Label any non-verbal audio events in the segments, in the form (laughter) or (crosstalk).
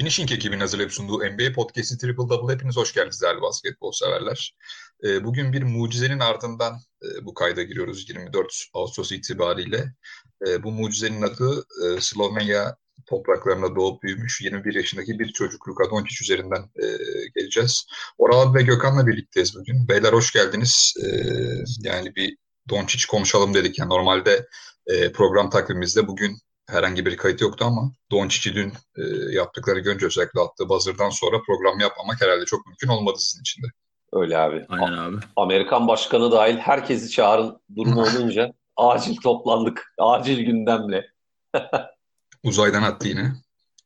Finishing ekibinin hazırlayıp sunduğu NBA Podcast'i Triple Double hepiniz hoş geldiniz değerli basketbol severler. E, bugün bir mucizenin ardından e, bu kayda giriyoruz 24 Ağustos itibariyle. E, bu mucizenin adı e, Slovenya topraklarında doğup büyümüş 21 yaşındaki bir çocuk Luka Doncic üzerinden e, geleceğiz. Oral ve Gökhan'la birlikteyiz bugün. Beyler hoş geldiniz. E, yani bir Doncic konuşalım dedik. Yani normalde e, program takvimimizde bugün herhangi bir kayıt yoktu ama Doncic'i dün e, yaptıkları görünce özellikle attığı buzzer'dan sonra program yapmamak herhalde çok mümkün olmadı sizin için de. Öyle abi. Aynen abi. Amerikan başkanı dahil herkesi çağırın durumu (laughs) olunca acil toplandık. Acil gündemle. (laughs) Uzaydan attı yine.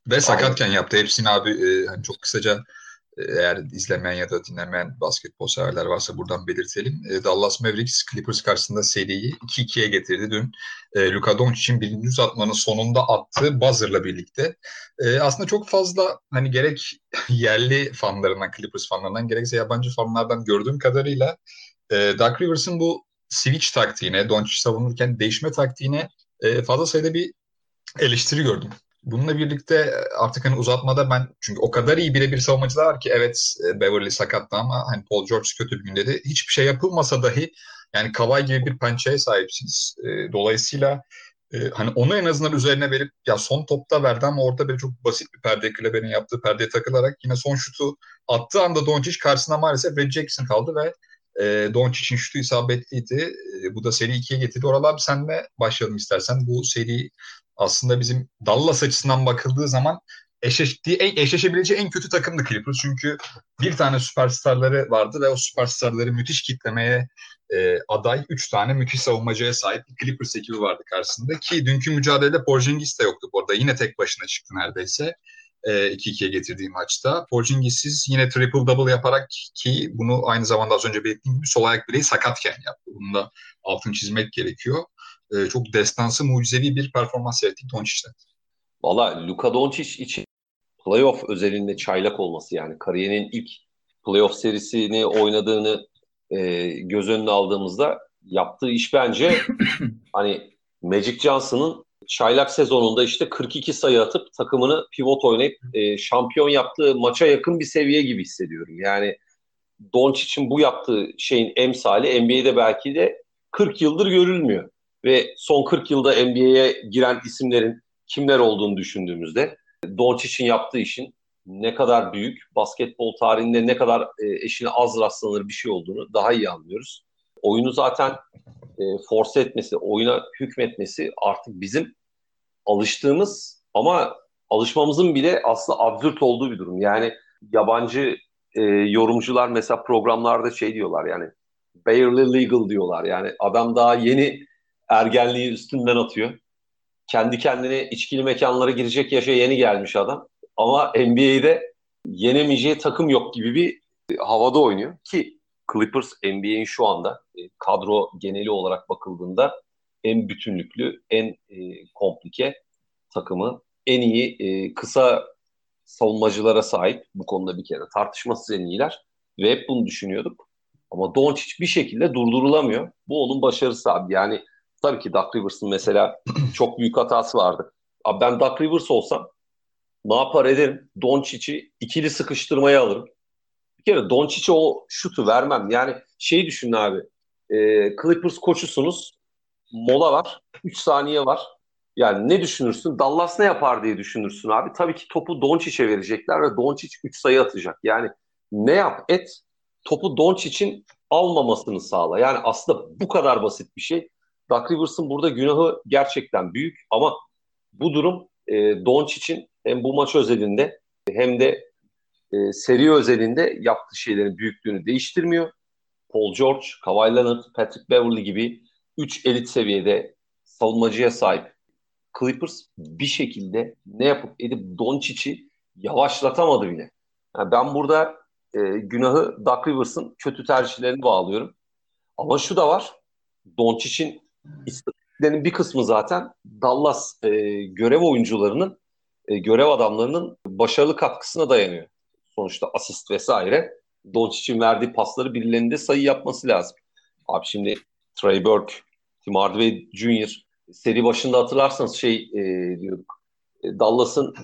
Ve sakatken yaptı. Hepsini abi e, hani çok kısaca eğer izlemeyen ya da dinlemeyen basketbol severler varsa buradan belirtelim. E, Dallas Mavericks Clippers karşısında seriyi 2-2'ye getirdi dün. E, Luka Doncic'in birinci uzatmanın sonunda attığı buzzer'la birlikte. E, aslında çok fazla hani gerek (laughs) yerli fanlarından, Clippers fanlarından gerekse yabancı fanlardan gördüğüm kadarıyla e, Doug Rivers'ın bu switch taktiğine, Doncic savunurken değişme taktiğine e, fazla sayıda bir eleştiri gördüm. Bununla birlikte e, artık hani uzatmada ben çünkü o kadar iyi birebir savunmacılar var ki evet e, Beverly sakattı ama hani Paul George kötü bir günde de hiçbir şey yapılmasa dahi yani Kavay gibi bir pençeye sahipsiniz. E, dolayısıyla hani onu en azından üzerine verip ya son topta verdi ama orada böyle çok basit bir perde Kleber'in yaptığı perdeye takılarak yine son şutu attığı anda Doncic karşısında maalesef Red Jackson kaldı ve e, Doncic'in şutu isabetliydi. E, bu da seri 2'ye getirdi. Oral abi senle başlayalım istersen. Bu seri aslında bizim Dallas açısından bakıldığı zaman eşleştiği, en, eşleşebileceği en kötü takımdı Clippers. Çünkü bir tane süperstarları vardı ve o süperstarları müthiş kitlemeye e, aday üç tane müthiş savunmacıya sahip bir Clippers ekibi vardı karşısında. Ki dünkü mücadelede Porzingis de yoktu bu arada. Yine tek başına çıktı neredeyse. 2-2'ye getirdiği maçta. Porzingis'iz yine triple double yaparak ki bunu aynı zamanda az önce belirttiğim gibi sol ayak bileği sakatken yaptı. Bunu da altın çizmek gerekiyor. E, çok destansı, mucizevi bir performans seyrettik Doncic'ten. Valla Luka Doncic için playoff özelinde çaylak olması yani kariyerinin ilk playoff serisini oynadığını e, göz önüne aldığımızda yaptığı iş bence (coughs) hani Magic Johnson'ın çaylak sezonunda işte 42 sayı atıp takımını pivot oynayıp e, şampiyon yaptığı maça yakın bir seviye gibi hissediyorum. Yani Doncic'in bu yaptığı şeyin emsali NBA'de belki de 40 yıldır görülmüyor. Ve son 40 yılda NBA'ye giren isimlerin kimler olduğunu düşündüğümüzde Doncic'in yaptığı işin ne kadar büyük, basketbol tarihinde ne kadar e, eşine az rastlanır bir şey olduğunu daha iyi anlıyoruz. Oyunu zaten e, force etmesi, oyuna hükmetmesi artık bizim alıştığımız ama alışmamızın bile aslında absürt olduğu bir durum. Yani yabancı e, yorumcular mesela programlarda şey diyorlar yani barely legal diyorlar. Yani adam daha yeni ergenliği üstünden atıyor. Kendi kendine içkili mekanlara girecek yaşa yeni gelmiş adam. Ama NBA'de yenemeyeceği takım yok gibi bir havada oynuyor. Ki Clippers NBA'in şu anda e, kadro geneli olarak bakıldığında en bütünlüklü, en e, komplike takımı, en iyi e, kısa savunmacılara sahip bu konuda bir kere tartışmasız en iyiler ve hep bunu düşünüyorduk. Ama Doncic bir şekilde durdurulamıyor. Bu onun başarısı abi. Yani tabii ki Doug Rivers'ın mesela çok büyük hatası vardı. Abi ben Doug Rivers olsam ne yapar ederim? Doncic'i ikili sıkıştırmaya alırım. Bir kere Doncic'e o şutu vermem. Yani şey düşün abi. E, Clippers koçusunuz. Mola var. 3 saniye var. Yani ne düşünürsün? Dallas ne yapar diye düşünürsün abi. Tabii ki topu Doncic'e verecekler ve Doncic 3 sayı atacak. Yani ne yap et topu Doncic'in almamasını sağla. Yani aslında bu kadar basit bir şey. Doug Rivers'ın burada günahı gerçekten büyük ama bu durum e, Doncic'in hem bu maç özelinde hem de e, seri özelinde yaptığı şeylerin büyüklüğünü değiştirmiyor. Paul George, Kawhi Leonard, Patrick Beverly gibi 3 elit seviyede savunmacıya sahip Clippers bir şekilde ne yapıp edip Doncic'i yavaşlatamadı bile. Yani ben burada e, günahı Doug Rivers'ın kötü tercihlerini bağlıyorum. Ama şu da var. Doncic'in istatistiklerinin bir kısmı zaten Dallas e, görev oyuncularının e, görev adamlarının başarılı katkısına dayanıyor. Sonuçta asist vesaire. Doncic'in verdiği pasları birilerinde sayı yapması lazım. Abi şimdi Trey Burke, Tim Hardaway Jr. seri başında hatırlarsanız şey e, diyorduk. E, Dallas'ın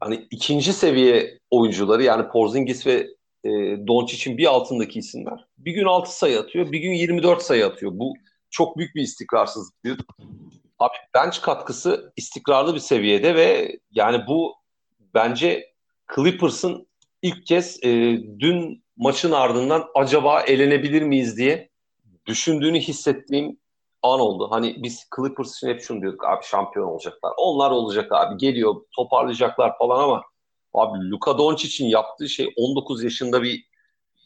hani ikinci seviye oyuncuları yani Porzingis ve e, Doncic'in bir altındaki isimler. Bir gün 6 sayı atıyor, bir gün 24 sayı atıyor. Bu çok büyük bir istikrarsızlık. Abi bench katkısı istikrarlı bir seviyede ve yani bu bence Clippers'ın ilk kez e, dün maçın ardından acaba elenebilir miyiz diye düşündüğünü hissettiğim an oldu. Hani biz Clippers için hep şunu diyorduk abi şampiyon olacaklar. Onlar olacak abi geliyor toparlayacaklar falan ama abi Luka Doncic'in yaptığı şey 19 yaşında bir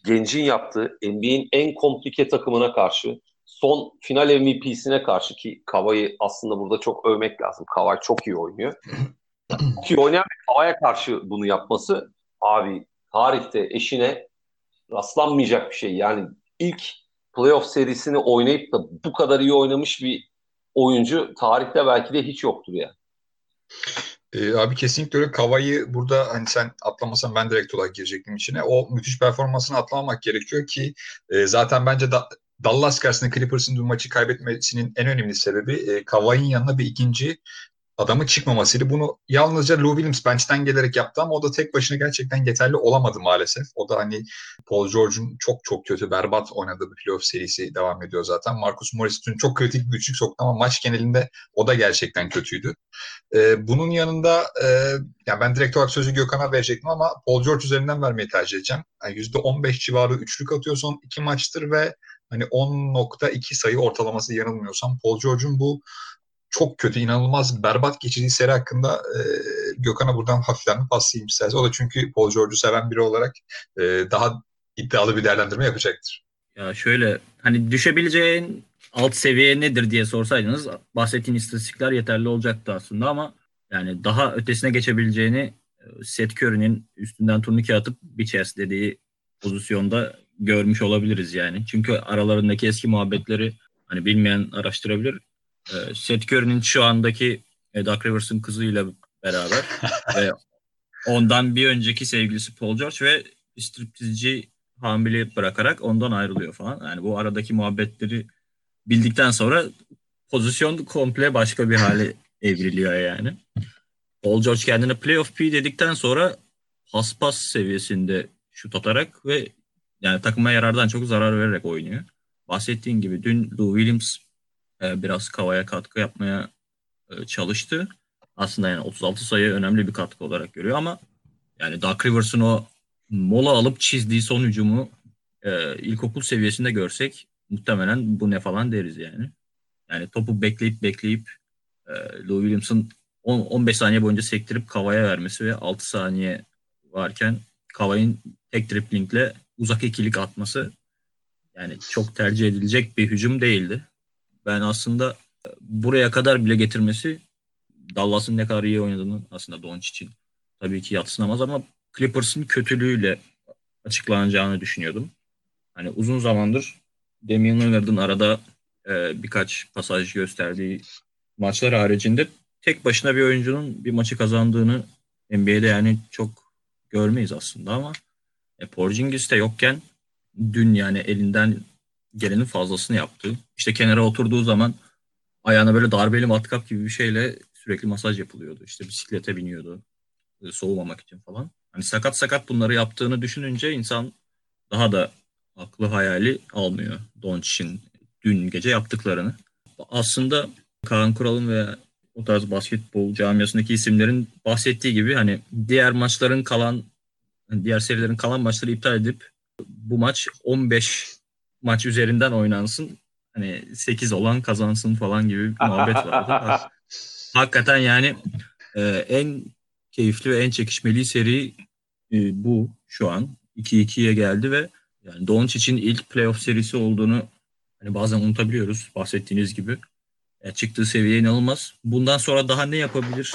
gencin yaptığı NBA'in en komplike takımına karşı son final MVP'sine karşı ki Kavay'ı aslında burada çok övmek lazım. Kavay çok iyi oynuyor. (clears throat) çok iyi oynayan bir Kavay'a karşı bunu yapması abi tarihte eşine rastlanmayacak bir şey. Yani ilk playoff serisini oynayıp da bu kadar iyi oynamış bir oyuncu tarihte belki de hiç yoktur yani. Ee, abi kesinlikle öyle. Kavayı burada hani sen atlamasan ben direkt olarak girecektim içine. O müthiş performansını atlamamak gerekiyor ki e, zaten bence da, Dallas karşısında Clippers'ın bu maçı kaybetmesinin en önemli sebebi e, Kavai'nin yanına bir ikinci adamı çıkmamasıydı. Bunu yalnızca Lou Williams bench'ten gelerek yaptı ama o da tek başına gerçekten yeterli olamadı maalesef. O da hani Paul George'un çok çok kötü, berbat oynadığı bir playoff serisi devam ediyor zaten. Marcus Morris dün çok kritik bir üçlük soktu ama maç genelinde o da gerçekten kötüydü. Ee, bunun yanında e, yani ben direkt olarak sözü Gökhan'a verecektim ama Paul George üzerinden vermeyi tercih edeceğim. Yani %15 civarı üçlük atıyor son iki maçtır ve hani 10.2 sayı ortalaması yanılmıyorsam Paul George'un bu çok kötü, inanılmaz berbat geçirdiği seri hakkında e, Gökhan'a buradan hafiften bir paslayayım istersen. O da çünkü Paul George'u seven biri olarak e, daha iddialı bir değerlendirme yapacaktır. Ya şöyle hani düşebileceğin alt seviye nedir diye sorsaydınız bahsettiğin istatistikler yeterli olacaktı aslında ama yani daha ötesine geçebileceğini e, Seth Curry'nin üstünden turnike atıp Bitches dediği pozisyonda görmüş olabiliriz yani. Çünkü aralarındaki eski muhabbetleri hani bilmeyen araştırabilir. Ee, Seth Curry'nin şu andaki e, Doug Rivers'ın kızıyla beraber (laughs) ve ondan bir önceki sevgilisi Paul George ve striptizci hamile bırakarak ondan ayrılıyor falan. Yani bu aradaki muhabbetleri bildikten sonra pozisyon komple başka bir hale (laughs) evriliyor yani. Paul George kendine playoff P dedikten sonra paspas seviyesinde şut atarak ve yani takıma yarardan çok zarar vererek oynuyor. Bahsettiğin gibi dün Lou Williams e, biraz Kava'ya katkı yapmaya e, çalıştı. Aslında yani 36 sayı önemli bir katkı olarak görüyor ama yani Doug Rivers'ın o mola alıp çizdiği son hücumu e, ilkokul seviyesinde görsek muhtemelen bu ne falan deriz yani. Yani topu bekleyip bekleyip e, Lou Williams'ın 15 saniye boyunca sektirip Kava'ya vermesi ve 6 saniye varken Kava'nın tek driplingle uzak ikilik atması yani çok tercih edilecek bir hücum değildi. Ben aslında buraya kadar bile getirmesi Dallas'ın ne kadar iyi oynadığını aslında Doncic'in tabii ki yatsınamaz ama Clippers'ın kötülüğüyle açıklanacağını düşünüyordum. Hani uzun zamandır Damian Lillard'ın arada e, birkaç pasaj gösterdiği maçlar haricinde tek başına bir oyuncunun bir maçı kazandığını NBA'de yani çok görmeyiz aslında ama e, Porzingis de yokken dün yani elinden gelenin fazlasını yaptı. İşte kenara oturduğu zaman ayağına böyle darbeli matkap gibi bir şeyle sürekli masaj yapılıyordu. İşte bisiklete biniyordu e, soğumamak için falan. Hani sakat sakat bunları yaptığını düşününce insan daha da aklı hayali almıyor Doncic'in dün gece yaptıklarını. Aslında Kaan Kural'ın ve o tarz basketbol camiasındaki isimlerin bahsettiği gibi hani diğer maçların kalan diğer serilerin kalan maçları iptal edip bu maç 15 maç üzerinden oynansın. Hani 8 olan kazansın falan gibi bir muhabbet vardı. (laughs) Hakikaten yani e, en keyifli ve en çekişmeli seri e, bu şu an. 2-2'ye geldi ve yani Doncic'in ilk playoff serisi olduğunu hani bazen unutabiliyoruz bahsettiğiniz gibi. Yani çıktığı seviye inanılmaz. Bundan sonra daha ne yapabilir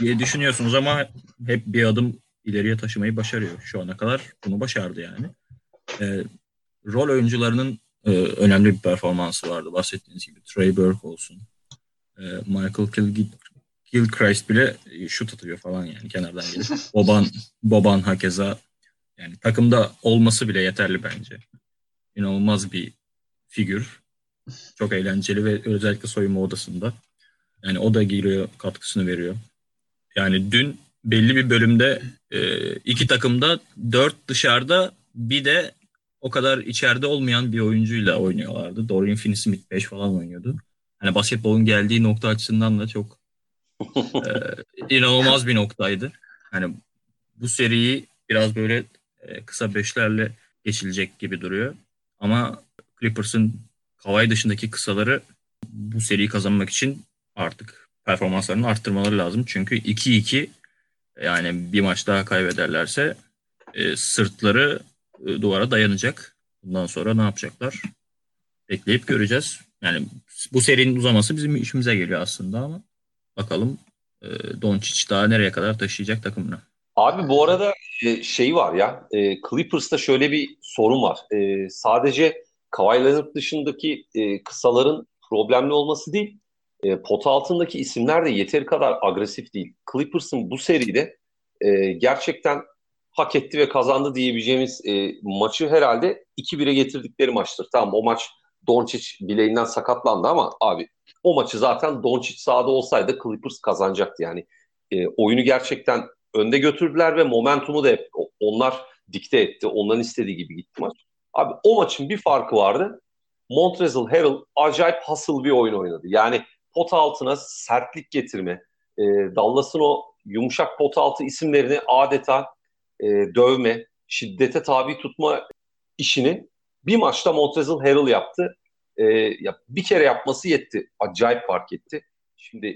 diye düşünüyorsunuz ama hep bir adım ileriye taşımayı başarıyor. Şu ana kadar bunu başardı yani. E, rol oyuncularının e, önemli bir performansı vardı. Bahsettiğiniz gibi Trey Burke olsun, e, Michael Gilchrist bile şut atıyor falan yani kenardan gelip. (laughs) Boban, Boban hakeza yani takımda olması bile yeterli bence. İnanılmaz bir figür. Çok eğlenceli ve özellikle soyunma odasında. Yani o da giriyor, katkısını veriyor. Yani dün belli bir bölümde e, iki takımda dört dışarıda bir de o kadar içeride olmayan bir oyuncuyla oynuyorlardı. Dorian Finney-Smith 5 falan oynuyordu. Hani basketbolun geldiği nokta açısından da çok e, (laughs) inanılmaz bir noktaydı. Hani bu seriyi biraz böyle e, kısa beşlerle geçilecek gibi duruyor. Ama Clippers'ın Kawhi dışındaki kısaları bu seriyi kazanmak için artık performanslarını arttırmaları lazım. Çünkü 2-2 yani bir maç daha kaybederlerse e, sırtları e, duvara dayanacak. Bundan sonra ne yapacaklar? Bekleyip göreceğiz. Yani bu serinin uzaması bizim işimize geliyor aslında ama bakalım e, Doncic daha nereye kadar taşıyacak takımını. Abi bu arada e, şey var ya e, Clippers'ta şöyle bir sorun var. E, sadece Kawhi Leonard dışındaki e, kısaların problemli olması değil, e, pot altındaki isimler de yeteri kadar agresif değil. Clippers'ın bu seride e, gerçekten hak etti ve kazandı diyebileceğimiz e, maçı herhalde 2-1'e getirdikleri maçtır. Tamam o maç Doncic bileğinden sakatlandı ama abi o maçı zaten Doncic sahada olsaydı Clippers kazanacaktı. Yani e, oyunu gerçekten önde götürdüler ve momentumu da hep onlar dikte etti. Onların istediği gibi gitti maç. Abi o maçın bir farkı vardı. Montrezl Harrell acayip hasıl bir oyun oynadı. Yani pot altına sertlik getirme, e, Dallas'ın o yumuşak pot altı isimlerini adeta e, dövme, şiddete tabi tutma işini bir maçta Montrezl Harrell yaptı. E, ya bir kere yapması yetti. Acayip fark etti. Şimdi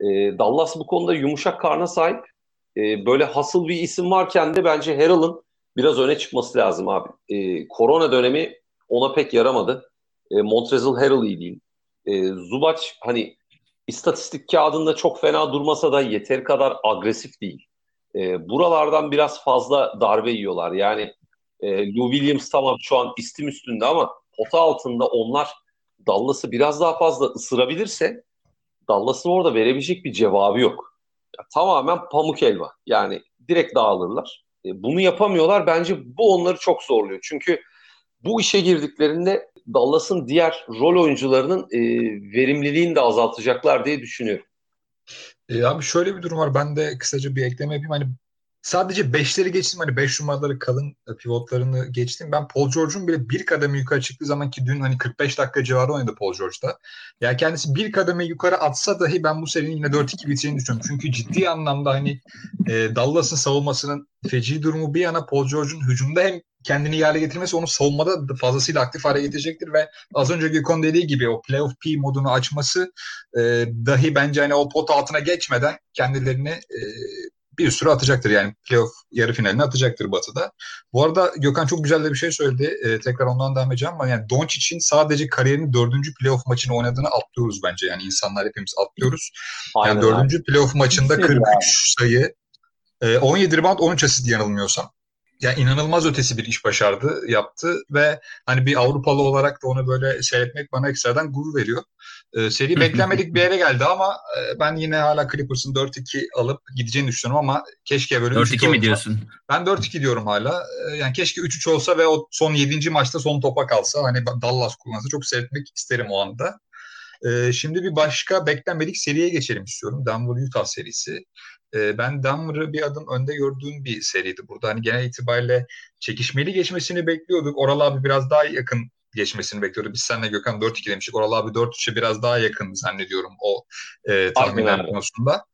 e, Dallas bu konuda yumuşak karna sahip. E, böyle hasıl bir isim varken de bence Harrell'ın biraz öne çıkması lazım abi. E, korona dönemi ona pek yaramadı. E, Montrezl Harrell iyi değil. E, Zubac hani istatistik kağıdında çok fena durmasa da yeter kadar agresif değil. E, buralardan biraz fazla darbe yiyorlar. Yani e, Lou Williams tamam şu an istim üstünde ama pota altında onlar Dallas'ı biraz daha fazla ısırabilirse Dallas'ın orada verebilecek bir cevabı yok. Ya, tamamen pamuk elma. Yani direkt dağılırlar. E, bunu yapamıyorlar. Bence bu onları çok zorluyor. Çünkü bu işe girdiklerinde Dallas'ın diğer rol oyuncularının e, verimliliğini de azaltacaklar diye düşünüyorum. E, abi şöyle bir durum var. Ben de kısaca bir ekleme yapayım. Hani sadece beşleri geçtim. Hani beş numaraları kalın pivotlarını geçtim. Ben Paul George'un bile bir kademe yukarı çıktığı zaman ki dün hani 45 dakika civarı oynadı Paul George'da. Yani kendisi bir kademe yukarı atsa dahi ben bu serinin yine 4-2 biteceğini düşünüyorum. Çünkü ciddi anlamda hani e, Dallas'ın savunmasının feci durumu bir yana Paul George'un hücumda hem kendini hale getirmesi onu savunmada fazlasıyla aktif hale getirecektir ve az önce Gökhan dediği gibi o playoff P modunu açması e, dahi bence hani o pot altına geçmeden kendilerini e, bir sürü atacaktır. Yani playoff yarı finalini atacaktır Batı'da. Bu arada Gökhan çok güzel de bir şey söyledi. E, tekrar ondan devam edeceğim ama yani Doncic'in sadece kariyerinin dördüncü playoff maçını oynadığını atlıyoruz bence. Yani insanlar hepimiz atlıyoruz. Aynen yani dördüncü playoff maçında 43 sayı, e, 17 rebound, 13 asist yanılmıyorsam ya inanılmaz ötesi bir iş başardı, yaptı ve hani bir Avrupalı olarak da onu böyle seyretmek bana ekstradan gurur veriyor. Ee, seri beklenmedik bir yere geldi ama e, ben yine hala Clippers'ın 4-2 alıp gideceğini düşünüyorum ama keşke böyle 4-2 mi diyorsun? Ben 4-2 diyorum hala. Ee, yani keşke 3-3 olsa ve o son 7. maçta son topa kalsa hani Dallas kullansa çok seyretmek isterim o anda. Ee, şimdi bir başka beklenmedik seriye geçelim istiyorum. Denver Utah serisi. Ee, ben Denver'ı bir adım önde gördüğüm bir seriydi. Burada hani genel itibariyle çekişmeli geçmesini bekliyorduk. Oral abi biraz daha yakın geçmesini bekliyorduk. Biz seninle Gökhan 4-2 demiştik. Oral abi 4-3'e biraz daha yakın zannediyorum o e, tahminler konusunda.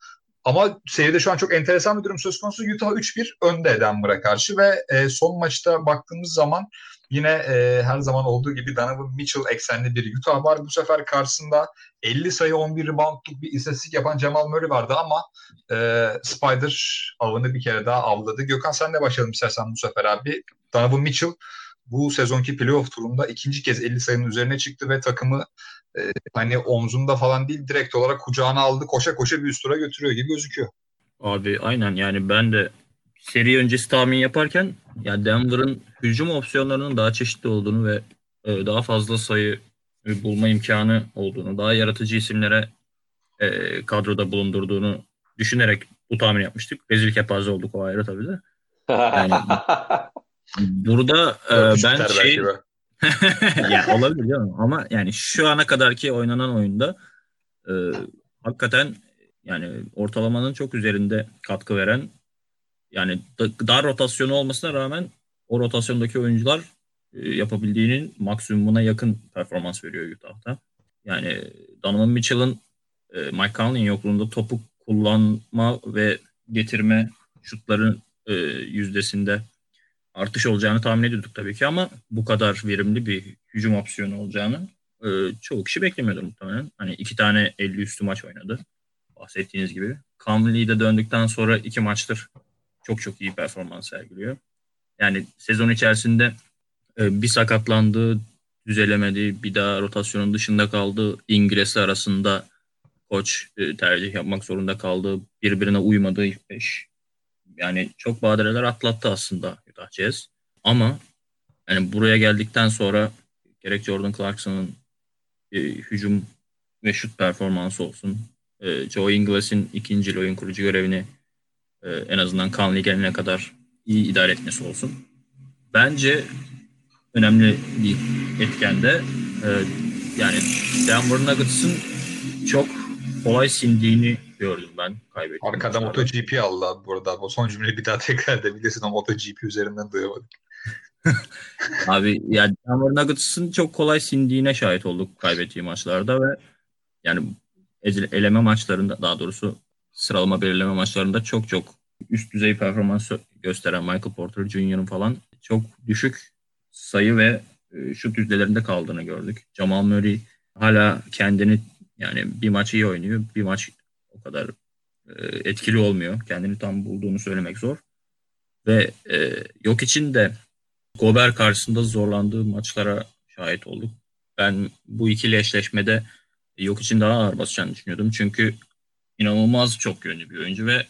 Ama seride şu an çok enteresan bir durum söz konusu. Utah 3-1 önde Denver'a karşı ve e, son maçta baktığımız zaman Yine e, her zaman olduğu gibi Donovan Mitchell eksenli bir Utah var. Bu sefer karşısında 50 sayı 11 reboundluk bir istatistik yapan Jamal Murray vardı ama e, Spider avını bir kere daha avladı. Gökhan sen de başlayalım istersen bu sefer abi. Donovan Mitchell bu sezonki playoff turunda ikinci kez 50 sayının üzerine çıktı ve takımı e, hani omzunda falan değil direkt olarak kucağına aldı koşa koşa bir üst tura götürüyor gibi gözüküyor. Abi aynen yani ben de seri öncesi tahmin yaparken yani Denver'ın hücum opsiyonlarının daha çeşitli olduğunu ve e, daha fazla sayı bulma imkanı olduğunu, daha yaratıcı isimlere e, kadroda bulundurduğunu düşünerek bu tahmin yapmıştık. Rezil kepaze olduk o ayrı tabii de. Yani, (laughs) burada e, ben şey (laughs) ya olabilir canım ama yani şu ana kadarki oynanan oyunda e, hakikaten yani ortalamanın çok üzerinde katkı veren yani dar rotasyonu olmasına rağmen o rotasyondaki oyuncular e, yapabildiğinin maksimumuna yakın performans veriyor Utah'ta. Yani Donovan Mitchell'ın e, Mike Conley'in yokluğunda topu kullanma ve getirme şutların e, yüzdesinde artış olacağını tahmin ediyorduk tabii ki ama bu kadar verimli bir hücum opsiyonu olacağını çoğu kişi beklemiyordu muhtemelen. Hani iki tane 50 üstü maç oynadı bahsettiğiniz gibi. Conley'de döndükten sonra iki maçtır çok çok iyi performans sergiliyor. Yani sezon içerisinde e, bir sakatlandı, düzelemedi, bir daha rotasyonun dışında kaldı. İngilizler arasında koç e, tercih yapmak zorunda kaldı. Birbirine uymadı ilk beş. Yani çok badireler atlattı aslında Utah Jazz. Ama yani buraya geldikten sonra gerek Jordan Clarkson'ın e, hücum ve şut performansı olsun. E, Joe Ingles'in ikinci oyun kurucu görevini e, en azından Conley gelene kadar iyi idare etmesi olsun. Bence önemli bir etkende e, yani Denver Nuggets'ın çok kolay sindiğini gördüm ben kaybettim. Arkada MotoGP aldı abi burada. O son cümleyi bir daha (laughs) tekrar edebilirsin. O MotoGP üzerinden duyamadık. (laughs) abi yani Denver Nuggets'ın çok kolay sindiğine şahit olduk kaybettiği maçlarda ve yani eleme maçlarında daha doğrusu sıralama belirleme maçlarında çok çok üst düzey performans gösteren Michael Porter Jr.'ın falan çok düşük sayı ve e, şut yüzdelerinde kaldığını gördük. Jamal Murray hala kendini yani bir maç iyi oynuyor, bir maç o kadar e, etkili olmuyor. Kendini tam bulduğunu söylemek zor. Ve e, yok için de Gober karşısında zorlandığı maçlara şahit olduk. Ben bu ikili eşleşmede yok için daha ağır basacağını düşünüyordum. Çünkü inanılmaz çok yönlü bir oyuncu ve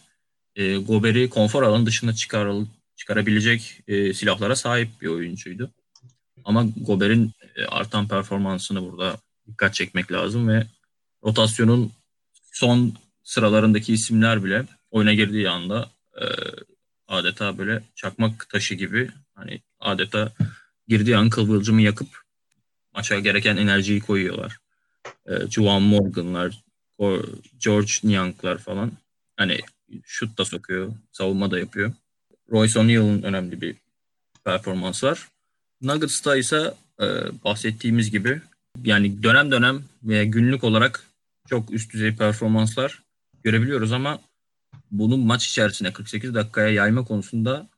e, Gober'i konfor alanı dışına çıkar, çıkarabilecek e, silahlara sahip bir oyuncuydu. Ama Gober'in e, artan performansını burada dikkat çekmek lazım ve rotasyonun son sıralarındaki isimler bile oyuna girdiği anda e, adeta böyle çakmak taşı gibi hani adeta girdiği an kıvılcımı yakıp maça gereken enerjiyi koyuyorlar. E, Juwan Morgan'lar, George Niang'lar falan. Hani şut da sokuyor, savunma da yapıyor. Royce O'Neal'ın önemli bir performans var. Nuggets'ta ise e, bahsettiğimiz gibi yani dönem dönem veya günlük olarak çok üst düzey performanslar görebiliyoruz ama bunu maç içerisinde 48 dakikaya yayma konusunda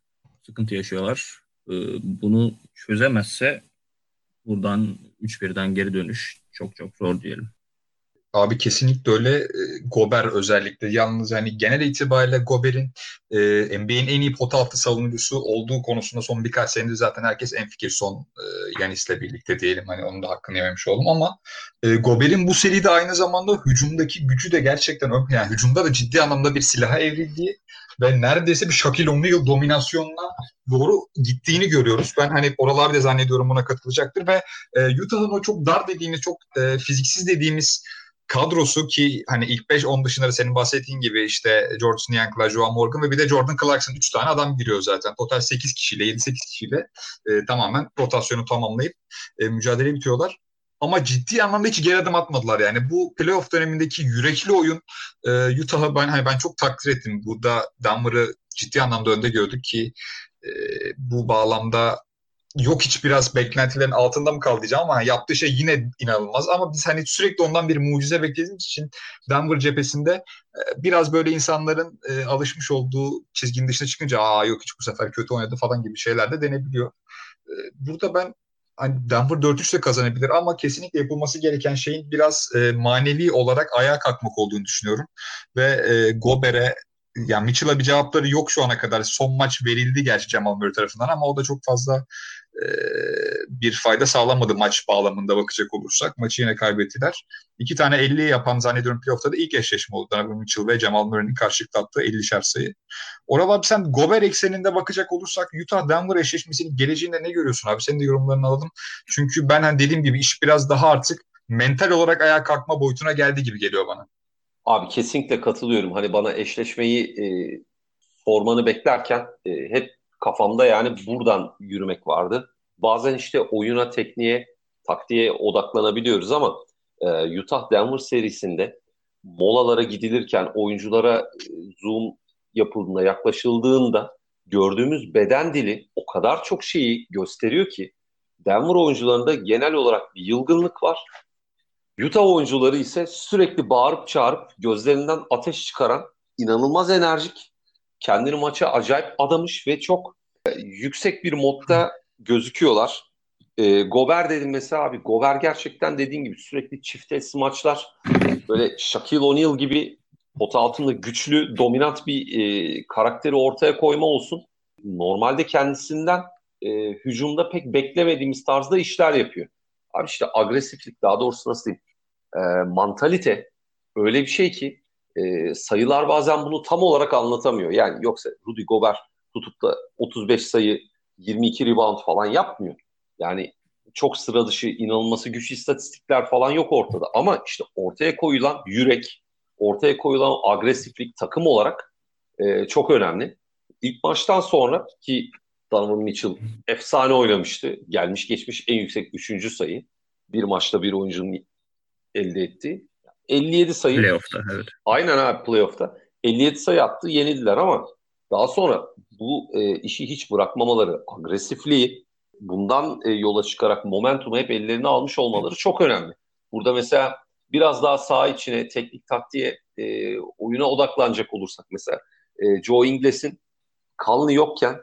sıkıntı yaşıyorlar. E, bunu çözemezse buradan 3-1'den geri dönüş çok çok zor diyelim. Abi kesinlikle öyle. E, Gober özellikle. Yalnız yani genel itibariyle Gober'in e, NBA'in en iyi pot altı savunucusu olduğu konusunda son birkaç senedir zaten herkes en fikir son e, Yanis'le birlikte diyelim. Hani onun da hakkını yememiş oldum ama e, Gober'in bu seride aynı zamanda hücumdaki gücü de gerçekten yani hücumda da ciddi anlamda bir silaha evrildiği ve neredeyse bir Shaquille O'Neal dominasyonuna doğru gittiğini görüyoruz. Ben hani oralarda zannediyorum buna katılacaktır ve e, Utah'ın o çok dar dediğimiz, çok e, fiziksiz dediğimiz kadrosu ki hani ilk 5-10 dışında senin bahsettiğin gibi işte George Niang'la Joe Morgan ve bir de Jordan Clarkson 3 tane adam giriyor zaten. Total 8 kişiyle 7-8 kişiyle e, tamamen rotasyonu tamamlayıp e, mücadele bitiyorlar. Ama ciddi anlamda hiç geri adım atmadılar yani. Bu playoff dönemindeki yürekli oyun e, Utah'ı ben, hani ben çok takdir ettim. Burada Denver'ı ciddi anlamda önde gördük ki e, bu bağlamda yok hiç biraz beklentilerin altında mı kaldı diyeceğim ama yaptığı şey yine inanılmaz. Ama biz hani sürekli ondan bir mucize beklediğimiz için Denver cephesinde e, biraz böyle insanların e, alışmış olduğu çizginin dışına çıkınca aa yok hiç bu sefer kötü oynadı falan gibi şeyler de denebiliyor. E, burada ben hani Denver 4-3 kazanabilir ama kesinlikle yapılması gereken şeyin biraz manevi olarak ayağa kalkmak olduğunu düşünüyorum. Ve e, Gober'e yani Mitchell'a bir cevapları yok şu ana kadar. Son maç verildi gerçi Jamal Murray tarafından ama o da çok fazla bir fayda sağlamadı maç bağlamında bakacak olursak. Maçı yine kaybettiler. İki tane 50 yapan zannediyorum playoff'ta da ilk eşleşme oldu. Donovan Mitchell ve Jamal Murray'nin karşılıklı attığı 50'şer sayı. Oral abi sen Gober ekseninde bakacak olursak Utah-Denver eşleşmesinin geleceğinde ne görüyorsun abi? Senin de yorumlarını alalım. Çünkü ben hani dediğim gibi iş biraz daha artık mental olarak ayağa kalkma boyutuna geldi gibi geliyor bana. Abi kesinlikle katılıyorum. Hani bana eşleşmeyi e, sormanı beklerken e, hep kafamda yani buradan yürümek vardı. Bazen işte oyuna, tekniğe, taktiğe odaklanabiliyoruz ama e, Utah Denver serisinde molalara gidilirken oyunculara e, zoom yapıldığında, yaklaşıldığında gördüğümüz beden dili o kadar çok şeyi gösteriyor ki Denver oyuncularında genel olarak bir yılgınlık var. Utah oyuncuları ise sürekli bağırıp çağırıp gözlerinden ateş çıkaran inanılmaz enerjik, kendini maça acayip adamış ve çok e, yüksek bir modda gözüküyorlar. E, Gober dedim mesela abi. Gober gerçekten dediğin gibi sürekli çifte maçlar böyle Shaquille O'Neal gibi pot altında güçlü, dominant bir e, karakteri ortaya koyma olsun. Normalde kendisinden e, hücumda pek beklemediğimiz tarzda işler yapıyor. Abi işte agresiflik daha doğrusu nasıl diyeyim e, mantalite öyle bir şey ki e, sayılar bazen bunu tam olarak anlatamıyor. Yani yoksa Rudy Gobert tutup da 35 sayı 22 rebound falan yapmıyor. Yani çok sıra dışı inanılması güç istatistikler falan yok ortada. Ama işte ortaya koyulan yürek, ortaya koyulan agresiflik takım olarak e, çok önemli. İlk maçtan sonra ki Donovan Mitchell efsane oynamıştı. Gelmiş geçmiş en yüksek üçüncü sayı. Bir maçta bir oyuncunun elde etti. 57 sayı. Playoff'ta evet. Aynen abi playoff'ta. 57 sayı attı yenildiler ama daha sonra bu e, işi hiç bırakmamaları, agresifliği bundan e, yola çıkarak momentumu hep ellerine almış olmaları çok önemli. Burada mesela biraz daha sağ içine, teknik taktiğe, e, oyuna odaklanacak olursak mesela e, Joe Ingles'in Kalını yokken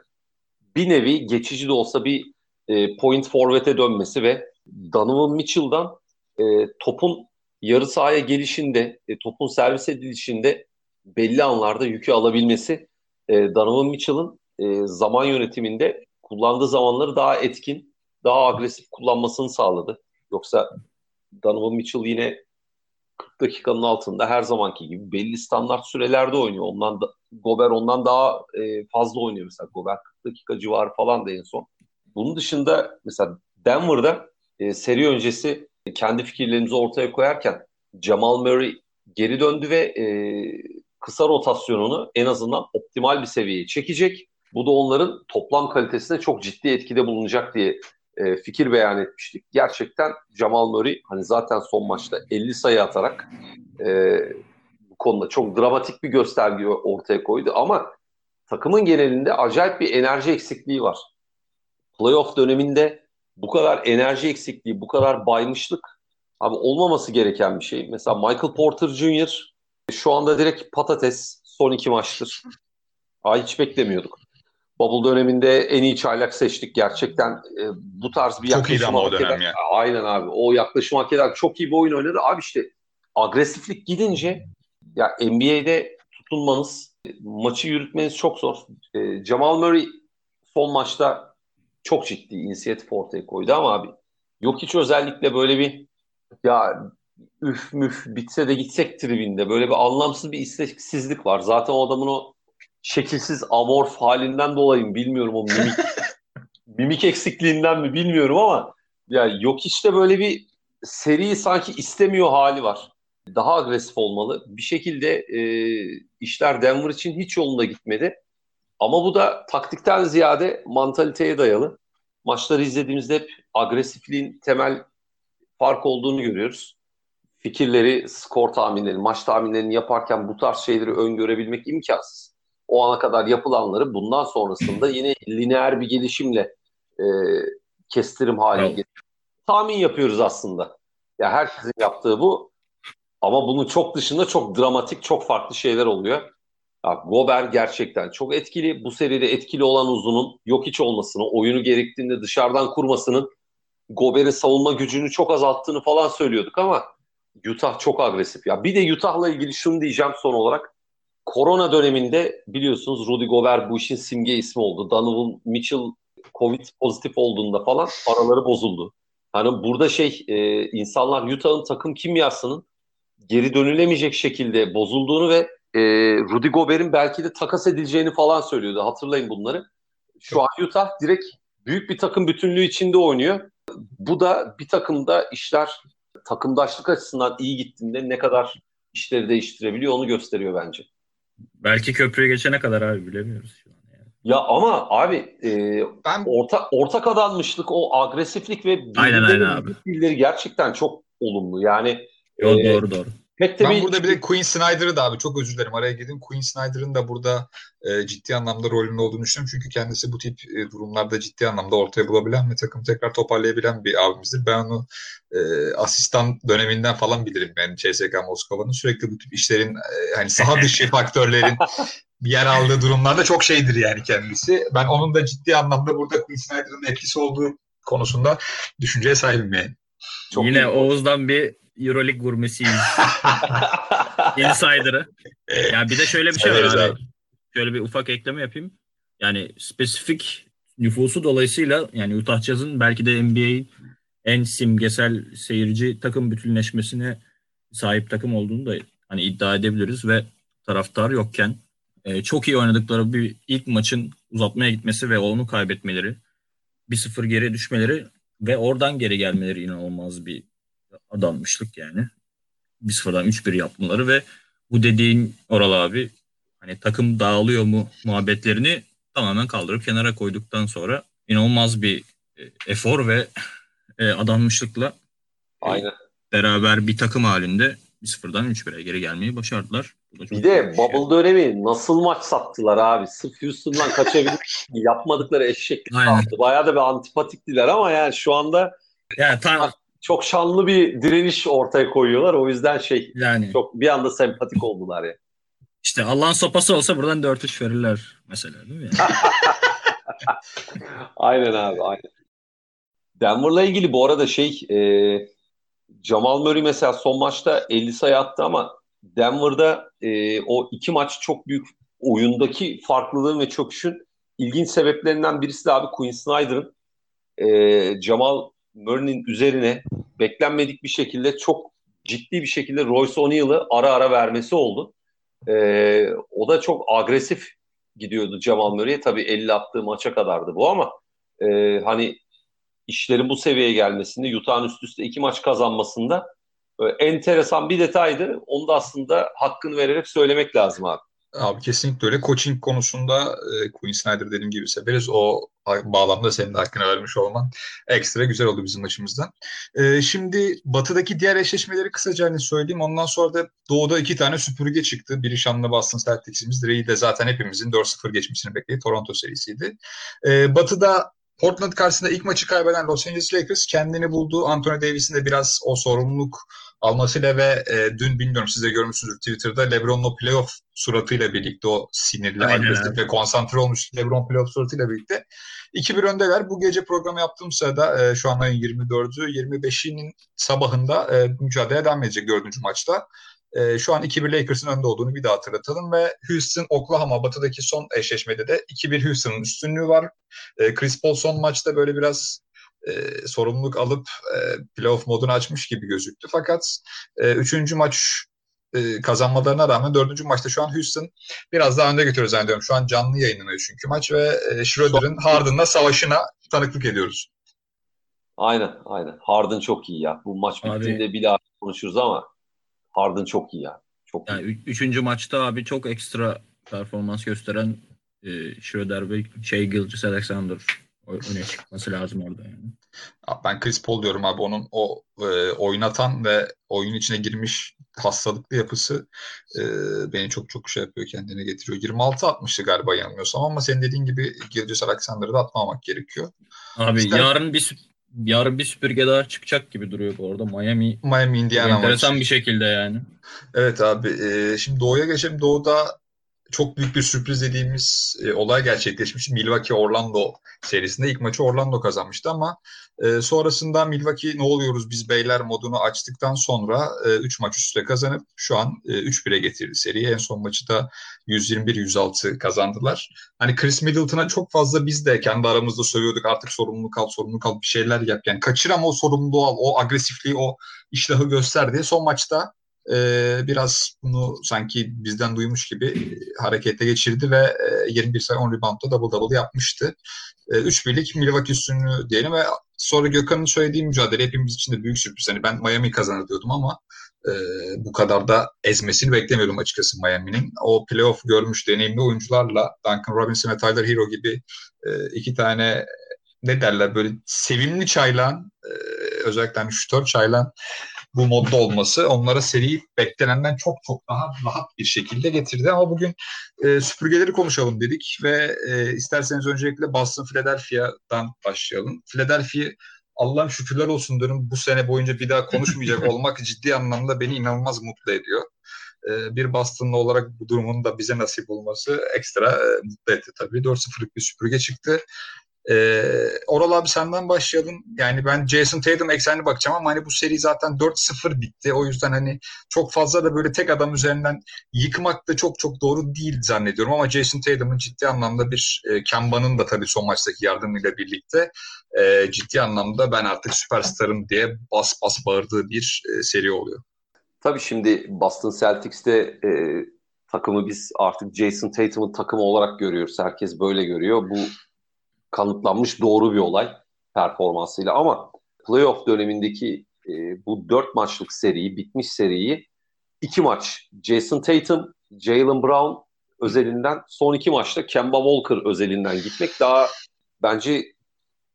bir nevi geçici de olsa bir e, point forvet'e dönmesi ve Donovan Mitchell'dan e, topun yarı sahaya gelişinde, e, topun servis edilişinde belli anlarda yükü alabilmesi e, Donovan Mitchell'ın e, zaman yönetiminde kullandığı zamanları daha etkin, daha agresif kullanmasını sağladı. Yoksa Donovan Mitchell yine 40 dakikanın altında her zamanki gibi belli standart sürelerde oynuyor. Ondan da, Gober ondan daha e, fazla oynuyor mesela. Gober 40 dakika civarı falan da en son. Bunun dışında mesela Denver'da e, seri öncesi kendi fikirlerimizi ortaya koyarken Jamal Murray geri döndü ve e, kısa rotasyonunu en azından optimal bir seviyeye çekecek. Bu da onların toplam kalitesine çok ciddi etkide bulunacak diye e, fikir beyan etmiştik. Gerçekten Jamal Murray hani zaten son maçta 50 sayı atarak e, bu konuda çok dramatik bir gösterge ortaya koydu ama takımın genelinde acayip bir enerji eksikliği var. Playoff döneminde bu kadar enerji eksikliği, bu kadar baymışlık abi olmaması gereken bir şey. Mesela Michael Porter Jr. şu anda direkt patates son iki maçtır. Aa, hiç beklemiyorduk. Bubble döneminde en iyi çaylak seçtik. Gerçekten e, bu tarz bir çok iyiydi ama o dönem ya. Aynen abi. O yaklaşım hak eder. Çok iyi bir oyun oynadı. Abi işte agresiflik gidince ya NBA'de tutunmanız, maçı yürütmeniz çok zor. E, Jamal Murray son maçta çok ciddi inisiyatif ortaya koydu ama abi yok hiç özellikle böyle bir ya üf müf bitse de gitsek tribinde böyle bir anlamsız bir isteksizlik var. Zaten o adamın o şekilsiz amorf halinden dolayı mı bilmiyorum o mimik (laughs) mimik eksikliğinden mi bilmiyorum ama ya yok işte böyle bir seri sanki istemiyor hali var. Daha agresif olmalı. Bir şekilde e, işler Denver için hiç yolunda gitmedi. Ama bu da taktikten ziyade mantaliteye dayalı. Maçları izlediğimizde hep agresifliğin temel fark olduğunu görüyoruz. Fikirleri, skor tahminleri, maç tahminlerini yaparken bu tarz şeyleri öngörebilmek imkansız. O ana kadar yapılanları bundan sonrasında yine lineer bir gelişimle e, kestirim haline evet. Tahmin yapıyoruz aslında. Ya herkesin yaptığı bu. Ama bunun çok dışında çok dramatik, çok farklı şeyler oluyor. Ya, Gober gerçekten çok etkili. Bu seride etkili olan uzunun yok hiç olmasını, oyunu gerektiğinde dışarıdan kurmasının Gober'in savunma gücünü çok azalttığını falan söylüyorduk ama Utah çok agresif. Ya bir de Utah'la ilgili şunu diyeceğim son olarak. Korona döneminde biliyorsunuz Rudy Gobert bu işin simge ismi oldu. Donovan Mitchell Covid pozitif olduğunda falan araları bozuldu. Hani burada şey e, insanlar Utah'ın takım kimyasının geri dönülemeyecek şekilde bozulduğunu ve e, Rudy Gobert'in belki de takas edileceğini falan söylüyordu. Hatırlayın bunları. Şu an Utah direkt büyük bir takım bütünlüğü içinde oynuyor. Bu da bir takımda işler takımdaşlık açısından iyi gittiğinde ne kadar işleri değiştirebiliyor onu gösteriyor bence. Belki köprüye geçene kadar abi bilemiyoruz şu an. Yani. Ya ama abi e, ben orta ortak adanmışlık, o agresiflik ve aynen, aynen abi. gerçekten çok olumlu. Yani Yo, e, doğru doğru. De ben burada bir de Queen Snyder'ı da abi çok özür dilerim araya girdim. Queen Snyder'ın da burada e, ciddi anlamda rolünde olduğunu düşünüyorum. Çünkü kendisi bu tip e, durumlarda ciddi anlamda ortaya bulabilen ve takım tekrar toparlayabilen bir abimizdir. Ben onu e, asistan döneminden falan bilirim. Yani CSK Moskova'nın sürekli bu tip işlerin e, hani saha dışı (laughs) faktörlerin yer aldığı durumlarda çok şeydir yani kendisi. Ben onun da ciddi anlamda burada Queen Snyder'ın etkisi olduğu konusunda düşünceye sahibim yani. Çok Yine iyi. Oğuz'dan bir Euroleague gurmesiyiz. Insider'ı. Ya bir de şöyle bir şey var abi. abi. Şöyle bir ufak ekleme yapayım. Yani spesifik nüfusu dolayısıyla yani Utah Jazz'ın belki de NBA'in en simgesel seyirci takım bütünleşmesine sahip takım olduğunu da hani iddia edebiliriz ve taraftar yokken e, çok iyi oynadıkları bir ilk maçın uzatmaya gitmesi ve onu kaybetmeleri, 1-0 geri düşmeleri ve oradan geri gelmeleri inanılmaz bir adanmışlık yani. Bir sıfırdan 3-1 yapmaları ve bu dediğin Oral abi hani takım dağılıyor mu muhabbetlerini tamamen kaldırıp kenara koyduktan sonra inanılmaz bir e, efor ve e, adanmışlıkla e, Aynen. beraber bir takım halinde bir sıfırdan 3-1'e geri gelmeyi başardılar. Bir de bubble şey. dönemi nasıl maç sattılar abi. Sırf Houston'dan kaçabilmek (laughs) yapmadıkları eşeklik yaptı. Bayağı da bir antipatiktiler ama yani şu anda yani tam, çok şanlı bir direniş ortaya koyuyorlar. O yüzden şey yani çok bir anda sempatik oldular ya. İşte Allah'ın sopası olsa buradan 4-3 verirler mesela değil mi? Yani? (laughs) aynen abi aynen. Denver'la ilgili bu arada şey e, Jamal Murray mesela son maçta 50 sayı attı ama Denver'da e, o iki maç çok büyük oyundaki farklılığın ve çöküşün ilginç sebeplerinden birisi de abi Quinn Snyder'ın e, Jamal Murray'nin üzerine beklenmedik bir şekilde çok ciddi bir şekilde Royce O'Neal'ı ara ara vermesi oldu. Ee, o da çok agresif gidiyordu Jamal Murray'e. Tabii 50 attığı maça kadardı bu ama e, hani işlerin bu seviyeye gelmesinde Utah'ın üst üste iki maç kazanmasında e, enteresan bir detaydı. Onu da aslında hakkını vererek söylemek lazım abi. Abi kesinlikle öyle. Coaching konusunda e, Queen Snyder dediğim gibi severiz. O bağlamda senin de hakkını vermiş olman ekstra güzel oldu bizim maçımızda. E, şimdi batıdaki diğer eşleşmeleri kısaca hani söyleyeyim. Ondan sonra da doğuda iki tane süpürge çıktı. Biri şanlı Boston Celtics'imiz. Direği de zaten hepimizin 4-0 geçmesini beklediği Toronto serisiydi. E, batıda Portland karşısında ilk maçı kaybeden Los Angeles Lakers kendini buldu. Anthony Davis'in de biraz o sorumluluk almasıyla ve e, dün bilmiyorum siz de görmüşsünüzdür Twitter'da LeBron'un o playoff suratıyla birlikte o sinirli, agresif ve konsantre olmuş LeBron playoff suratıyla birlikte 2-1 öndeler. Bu gece programı yaptığım sırada e, şu an ayın 24'ü 25'inin sabahında e, mücadele devam edecek dördüncü maçta. E, şu an 2-1 Lakers'ın önde olduğunu bir daha hatırlatalım ve Houston Oklahoma batıdaki son eşleşmede de 2-1 Houston'ın üstünlüğü var. E, Chris Paul son maçta böyle biraz e, sorumluluk alıp e, playoff modunu açmış gibi gözüktü. Fakat e, üçüncü maç e, kazanmalarına rağmen dördüncü maçta şu an Houston biraz daha önde götürüyor zannediyorum. Şu an canlı yayınlanıyor çünkü maç ve e, Schroeder'ın Harden'la savaşına tanıklık ediyoruz. Aynen aynen. Harden çok iyi ya. Bu maç bittiğinde abi, bir daha konuşuruz ama Harden çok iyi ya. Çok yani iyi. Üçüncü maçta abi çok ekstra performans gösteren e, Schroeder ve şey Gilgis Alexander öne çıkması lazım orada yani. Ben Chris Paul diyorum abi onun o e, oynatan ve oyun içine girmiş hastalıklı yapısı e, beni çok çok şey yapıyor kendine getiriyor. 26 atmıştı galiba yanılmıyorsam ama senin dediğin gibi Gilgis Alexander'ı da atmamak gerekiyor. Abi İster... yarın bir yarın bir süpürge daha çıkacak gibi duruyor bu arada. Miami Miami Indiana enteresan maçı. bir şekilde yani. Evet abi. E, şimdi Doğu'ya geçelim. Doğu'da çok büyük bir sürpriz dediğimiz e, olay gerçekleşmiş. Milwaukee Orlando serisinde ilk maçı Orlando kazanmıştı ama e, sonrasında Milwaukee ne oluyoruz biz beyler modunu açtıktan sonra 3 e, maç üstte kazanıp şu an e, 3-1'e getirdi seriyi. En son maçı da 121-106 kazandılar. Hani Chris Middleton'a çok fazla biz de kendi aramızda söylüyorduk artık sorumluluk al, sorumluluk al bir şeyler yap. Yani kaçır ama o sorumluluğu al, o agresifliği, o iştahı göster diye son maçta e, biraz bunu sanki bizden duymuş gibi harekete geçirdi ve e, 21 sayı 10 reboundda double double yapmıştı. E, 3 birlik Milwaukee üstünlüğü diyelim ve sonra Gökhan'ın söylediği mücadele hepimiz için de büyük sürpriz. Hani ben Miami kazanır diyordum ama e, bu kadar da ezmesini beklemiyordum açıkçası Miami'nin. O playoff görmüş deneyimli oyuncularla Duncan Robinson ve Tyler Hero gibi e, iki tane ne derler böyle sevimli çaylan e, özellikle hani şütör çaylan bu modda olması onlara seri beklenenden çok çok daha rahat bir şekilde getirdi. Ama bugün e, süpürgeleri konuşalım dedik ve e, isterseniz öncelikle Boston Philadelphia'dan başlayalım. Philadelphia Allah'ım şükürler olsun diyorum bu sene boyunca bir daha konuşmayacak (laughs) olmak ciddi anlamda beni inanılmaz mutlu ediyor. E, bir Boston'lı olarak bu durumun da bize nasip olması ekstra e, mutlu etti tabii. 4-0'lık bir süpürge çıktı. Ee, Oral abi senden başlayalım. Yani ben Jason Tatum eksenine bakacağım ama hani bu seri zaten 4-0 bitti. O yüzden hani çok fazla da böyle tek adam üzerinden yıkmak da çok çok doğru değil zannediyorum. Ama Jason Tatum'un ciddi anlamda bir e, Kemba'nın da tabii son maçtaki yardımıyla birlikte e, ciddi anlamda ben artık süperstarım diye bas bas bağırdığı bir e, seri oluyor. Tabii şimdi Boston Celtics'te e, takımı biz artık Jason Tatum'un takımı olarak görüyoruz. Herkes böyle görüyor. Bu kanıtlanmış doğru bir olay performansıyla ama playoff dönemindeki e, bu dört maçlık seriyi, bitmiş seriyi iki maç Jason Tatum, Jalen Brown özelinden son iki maçta Kemba Walker özelinden gitmek daha bence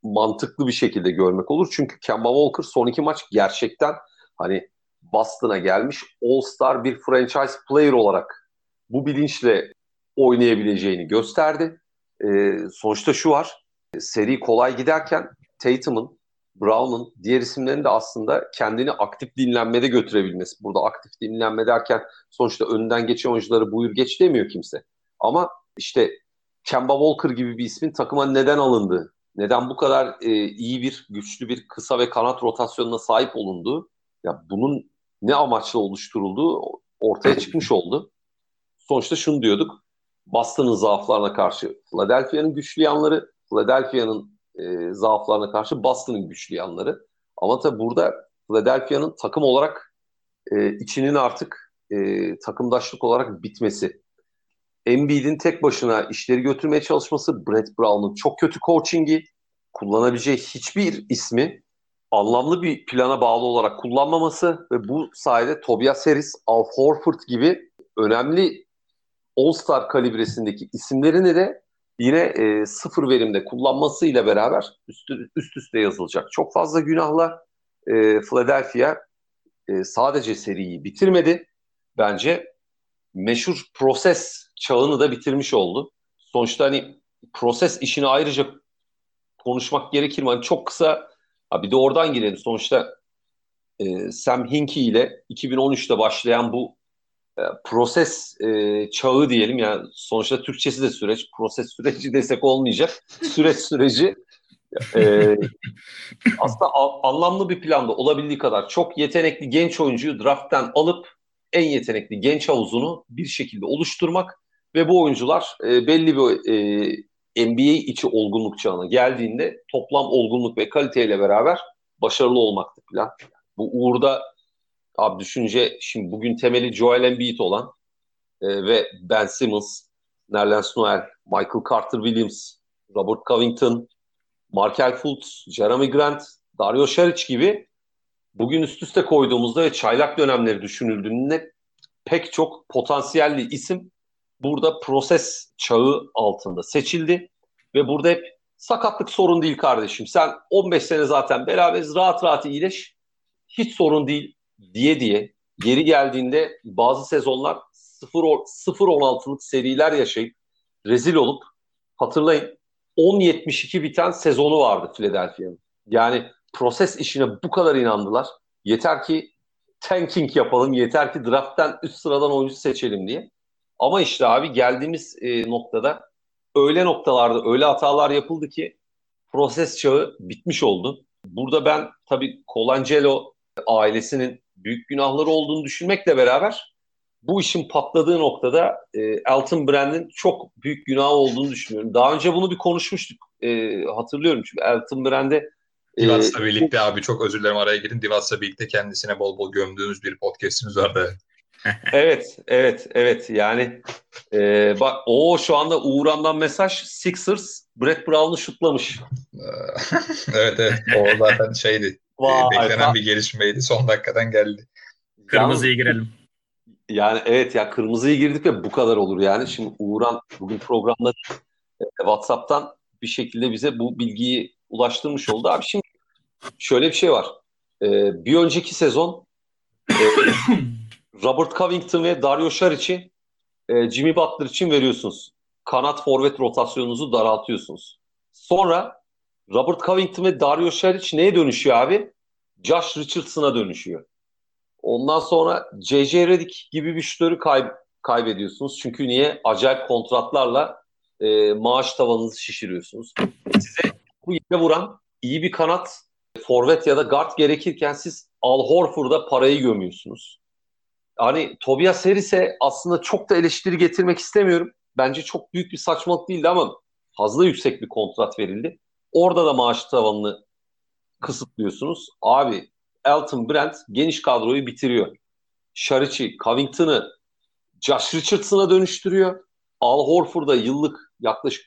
mantıklı bir şekilde görmek olur. Çünkü Kemba Walker son iki maç gerçekten hani Boston'a gelmiş All-Star bir franchise player olarak bu bilinçle oynayabileceğini gösterdi. Ee, sonuçta şu var seri kolay giderken Tatum'un, Brown'un, diğer isimlerin de aslında kendini aktif dinlenmede götürebilmesi. Burada aktif dinlenme derken sonuçta önünden geçen oyuncuları buyur geç demiyor kimse. Ama işte Kemba Walker gibi bir ismin takıma neden alındığı, neden bu kadar e, iyi bir, güçlü bir kısa ve kanat rotasyonuna sahip olunduğu, ya bunun ne amaçla oluşturulduğu ortaya çıkmış oldu. Sonuçta şunu diyorduk, Boston'ın zaaflarına karşı Philadelphia'nın güçlü yanları, Philadelphia'nın e, zaaflarına karşı Boston'ın güçlü yanları. Ama tabi burada Philadelphia'nın takım olarak e, içinin artık e, takımdaşlık olarak bitmesi. Embiid'in tek başına işleri götürmeye çalışması, Brett Brown'un çok kötü coachingi, kullanabileceği hiçbir ismi anlamlı bir plana bağlı olarak kullanmaması ve bu sayede Tobias Harris, Al Horford gibi önemli All-Star kalibresindeki isimlerini de yine e, sıfır verimde kullanmasıyla beraber üst, üst üste yazılacak. Çok fazla günahla e, Philadelphia e, sadece seriyi bitirmedi. Bence meşhur proses çağını da bitirmiş oldu. Sonuçta hani proses işini ayrıca konuşmak gerekir mi? Hani çok kısa ha bir de oradan girelim. Sonuçta e, Sam Hinkie ile 2013'te başlayan bu proses e, çağı diyelim yani sonuçta Türkçesi de süreç proses süreci (laughs) desek olmayacak süreç (laughs) süreci e, aslında a, anlamlı bir planda olabildiği kadar çok yetenekli genç oyuncuyu drafttan alıp en yetenekli genç havuzunu bir şekilde oluşturmak ve bu oyuncular e, belli bir e, NBA içi olgunluk çağına geldiğinde toplam olgunluk ve kaliteyle beraber başarılı olmaktı plan. Bu uğurda Abi düşünce şimdi bugün temeli Joel Embiid olan e, ve Ben Simmons, Nerlens Noel, Michael Carter Williams, Robert Covington, Markel Fultz, Jeremy Grant, Dario Saric gibi bugün üst üste koyduğumuzda ve çaylak dönemleri düşünüldüğünde pek çok potansiyelli isim burada proses çağı altında seçildi ve burada hep sakatlık sorun değil kardeşim. Sen 15 sene zaten beraberiz rahat rahat iyileş. Hiç sorun değil diye diye geri geldiğinde bazı sezonlar 0-16'lık seriler yaşayıp rezil olup hatırlayın 10-72 biten sezonu vardı Philadelphia'nın. Yani proses işine bu kadar inandılar. Yeter ki tanking yapalım, yeter ki drafttan üst sıradan oyuncu seçelim diye. Ama işte abi geldiğimiz e, noktada öyle noktalarda öyle hatalar yapıldı ki proses çağı bitmiş oldu. Burada ben tabii Colangelo ailesinin büyük günahları olduğunu düşünmekle beraber bu işin patladığı noktada e, Elton Brand'in çok büyük günah olduğunu düşünüyorum. Daha önce bunu bir konuşmuştuk. E, hatırlıyorum çünkü Elton Brand'e e, Divas'la birlikte abi çok özür dilerim araya girin. Divas'la birlikte kendisine bol bol gömdüğünüz bir podcast'imiz vardı. (laughs) evet, evet, evet. Yani e, bak o şu anda Uğur'andan mesaj Sixers Brett Brown'u şutlamış. (laughs) evet evet. O zaten şeydi. Vay, Beklenen bir gelişmeydi. Son dakikadan geldi. Kırmızıyı girelim. Yani evet ya kırmızıyı girdik ve bu kadar olur yani. Şimdi Uğurhan bugün programda e, WhatsApp'tan bir şekilde bize bu bilgiyi ulaştırmış oldu. Abi şimdi şöyle bir şey var. Ee, bir önceki sezon e, (coughs) Robert Covington ve Dario Saric'i e, Jimmy Butler için veriyorsunuz. Kanat forvet rotasyonunuzu daraltıyorsunuz. Sonra Robert Covington ve Dario Saric neye dönüşüyor abi? Josh Richardson'a dönüşüyor. Ondan sonra J.J. Redick gibi bir şutörü kay- kaybediyorsunuz. Çünkü niye? Acayip kontratlarla e, maaş tavanınızı şişiriyorsunuz. Size bu yere vuran iyi bir kanat, forvet ya da guard gerekirken siz Al Horford'a parayı gömüyorsunuz. Hani Tobias Harris'e aslında çok da eleştiri getirmek istemiyorum. Bence çok büyük bir saçmalık değildi ama fazla yüksek bir kontrat verildi. Orada da maaş tavanını kısıtlıyorsunuz. Abi Elton Brand geniş kadroyu bitiriyor. Şariç'i, Covington'ı Josh Richardson'a dönüştürüyor. Al Horford'a yıllık yaklaşık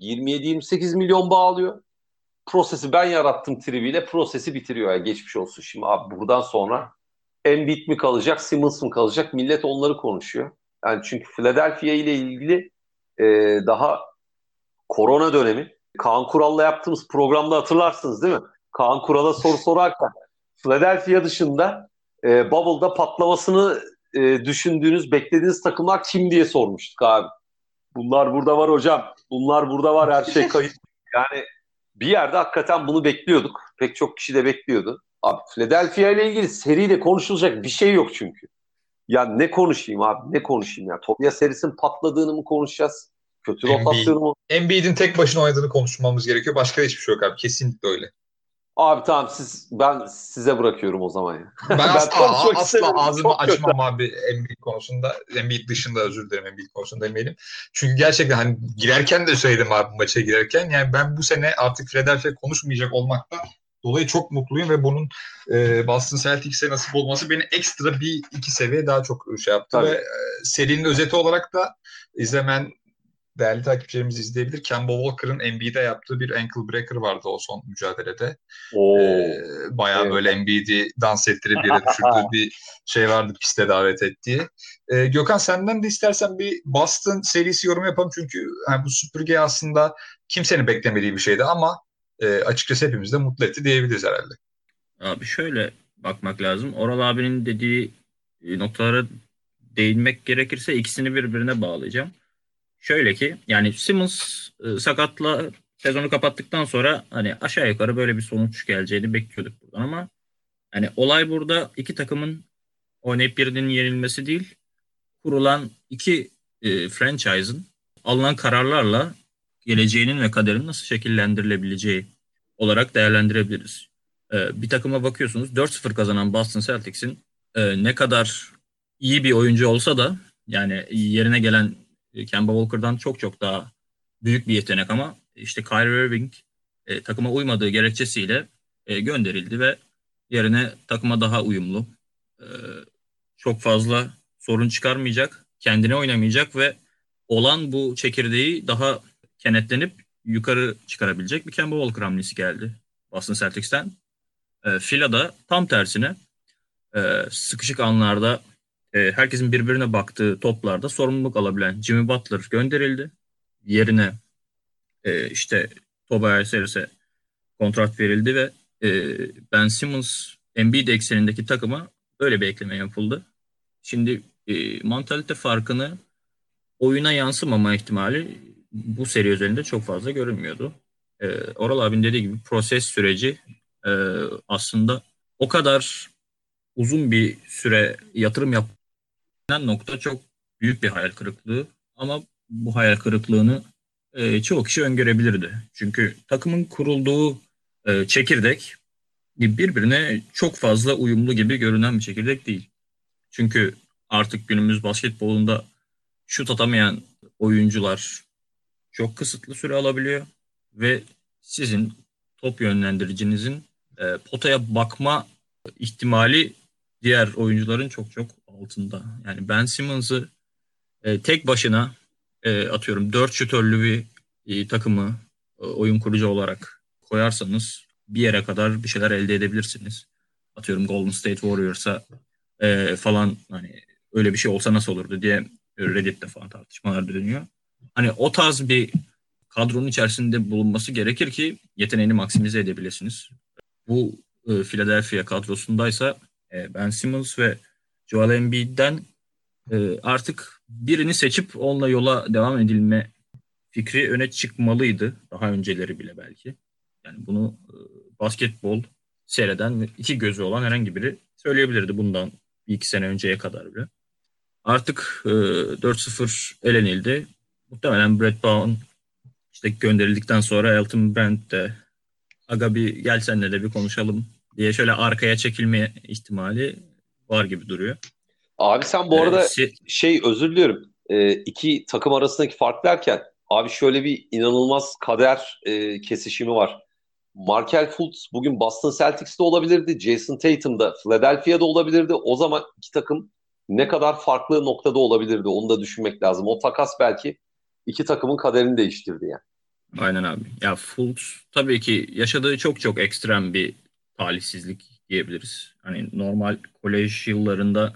27-28 milyon bağlıyor. Prosesi ben yarattım tribiyle prosesi bitiriyor. Yani geçmiş olsun şimdi abi buradan sonra Embiid mi kalacak, Simmons mı kalacak? Millet onları konuşuyor. Yani çünkü Philadelphia ile ilgili e, daha korona dönemi Kaan Kural'la yaptığımız programda hatırlarsınız değil mi? Kaan Kural'a soru sorarken Philadelphia dışında e, Bubble'da patlamasını e, düşündüğünüz, beklediğiniz takımlar kim diye sormuştuk abi. Bunlar burada var hocam. Bunlar burada var her şey kayıt. (laughs) Yani bir yerde hakikaten bunu bekliyorduk. Pek çok kişi de bekliyordu. Abi Philadelphia ile ilgili seriyle konuşulacak bir şey yok çünkü. Ya ne konuşayım abi ne konuşayım ya. Tobias Harris'in patladığını mı konuşacağız? Kötü rotasyonu mu? Embiid'in tek başına oynadığını konuşmamız gerekiyor. Başka hiçbir şey yok abi. Kesinlikle öyle. Abi tamam siz ben size bırakıyorum o zaman ya. Ben, (laughs) ben asla, asla ağzımı açmam kötü. abi Embiid konusunda. Embiid dışında özür dilerim Embiid konusunda demeyelim. Çünkü gerçekten hani girerken de söyledim abi maça girerken. Yani ben bu sene artık Philadelphia konuşmayacak olmakta dolayı çok mutluyum ve bunun e, Boston Celtics'e nasip olması beni ekstra bir iki seviye daha çok şey yaptı Tabii. ve e, serinin özeti olarak da izlemen değerli takipçilerimiz izleyebilir. Kemba Walker'ın NBA'de yaptığı bir ankle breaker vardı o son mücadelede. Oo. Ee, bayağı evet. böyle NBA'de dans ettirip yere düşürdüğü (laughs) bir şey vardı piste davet ettiği. Ee, Gökhan senden de istersen bir Boston serisi yorum yapalım çünkü yani bu süpürge aslında kimsenin beklemediği bir şeydi ama e, açıkçası hepimiz de mutlu etti diyebiliriz herhalde. Abi şöyle bakmak lazım. Oral abinin dediği e, noktalara değinmek gerekirse ikisini birbirine bağlayacağım. Şöyle ki yani Simmons e, sakatla sezonu kapattıktan sonra hani aşağı yukarı böyle bir sonuç geleceğini bekliyorduk buradan ama hani olay burada iki takımın oynayıp birinin yenilmesi değil kurulan iki e, franchise'ın alınan kararlarla geleceğinin ve kaderinin nasıl şekillendirilebileceği olarak değerlendirebiliriz. E, bir takıma bakıyorsunuz 4-0 kazanan Boston Celtics'in e, ne kadar iyi bir oyuncu olsa da yani yerine gelen Kemba Walker'dan çok çok daha büyük bir yetenek ama işte Kyrie Irving e, takıma uymadığı gerekçesiyle e, gönderildi ve yerine takıma daha uyumlu, e, çok fazla sorun çıkarmayacak, kendine oynamayacak ve olan bu çekirdeği daha kenetlenip yukarı çıkarabilecek bir Kemba Walker hamlesi geldi Boston Celtics'ten. E, Fila'da tam tersine e, sıkışık anlarda e, herkesin birbirine baktığı toplarda sorumluluk alabilen Jimmy Butler gönderildi. Yerine e, işte Tobias Harris'e kontrat verildi ve e, Ben Simmons Embiid eksenindeki takıma böyle bir ekleme yapıldı. Şimdi e, mantalite farkını oyuna yansımama ihtimali bu seri üzerinde çok fazla görünmüyordu. E, Oral abinin dediği gibi proses süreci e, aslında o kadar uzun bir süre yatırım yap nokta çok büyük bir hayal kırıklığı ama bu hayal kırıklığını e, çoğu kişi öngörebilirdi. Çünkü takımın kurulduğu e, çekirdek birbirine çok fazla uyumlu gibi görünen bir çekirdek değil. Çünkü artık günümüz basketbolunda şut atamayan oyuncular çok kısıtlı süre alabiliyor ve sizin top yönlendiricinizin e, potaya bakma ihtimali diğer oyuncuların çok çok altında. Yani Ben Simmons'ı e, tek başına e, atıyorum dört şütörlü bir e, takımı e, oyun kurucu olarak koyarsanız bir yere kadar bir şeyler elde edebilirsiniz. Atıyorum Golden State Warriors'a e, falan hani öyle bir şey olsa nasıl olurdu diye Reddit'te falan tartışmalar dönüyor. Hani o tarz bir kadronun içerisinde bulunması gerekir ki yeteneğini maksimize edebilirsiniz. Bu e, Philadelphia kadrosundaysa e, Ben Simmons ve Joel Embiid'den e, artık birini seçip onunla yola devam edilme fikri öne çıkmalıydı. Daha önceleri bile belki. Yani bunu e, basketbol seyreden iki gözü olan herhangi biri söyleyebilirdi bundan bir iki sene önceye kadar bile. Artık e, 4-0 elenildi. Muhtemelen Brett Brown işte gönderildikten sonra Elton Brand de aga bir gel senle de bir konuşalım diye şöyle arkaya çekilme ihtimali var gibi duruyor. Abi sen bu arada ee, şey özür diliyorum. Ee, iki takım arasındaki fark derken abi şöyle bir inanılmaz kader e, kesişimi var. Markel Fultz bugün Boston Celtics'te olabilirdi. Jason Tatum da Philadelphia'da olabilirdi. O zaman iki takım ne kadar farklı noktada olabilirdi onu da düşünmek lazım. O takas belki iki takımın kaderini değiştirdi yani. Aynen abi. Ya Fultz tabii ki yaşadığı çok çok ekstrem bir talihsizlik diyebiliriz. Hani normal kolej yıllarında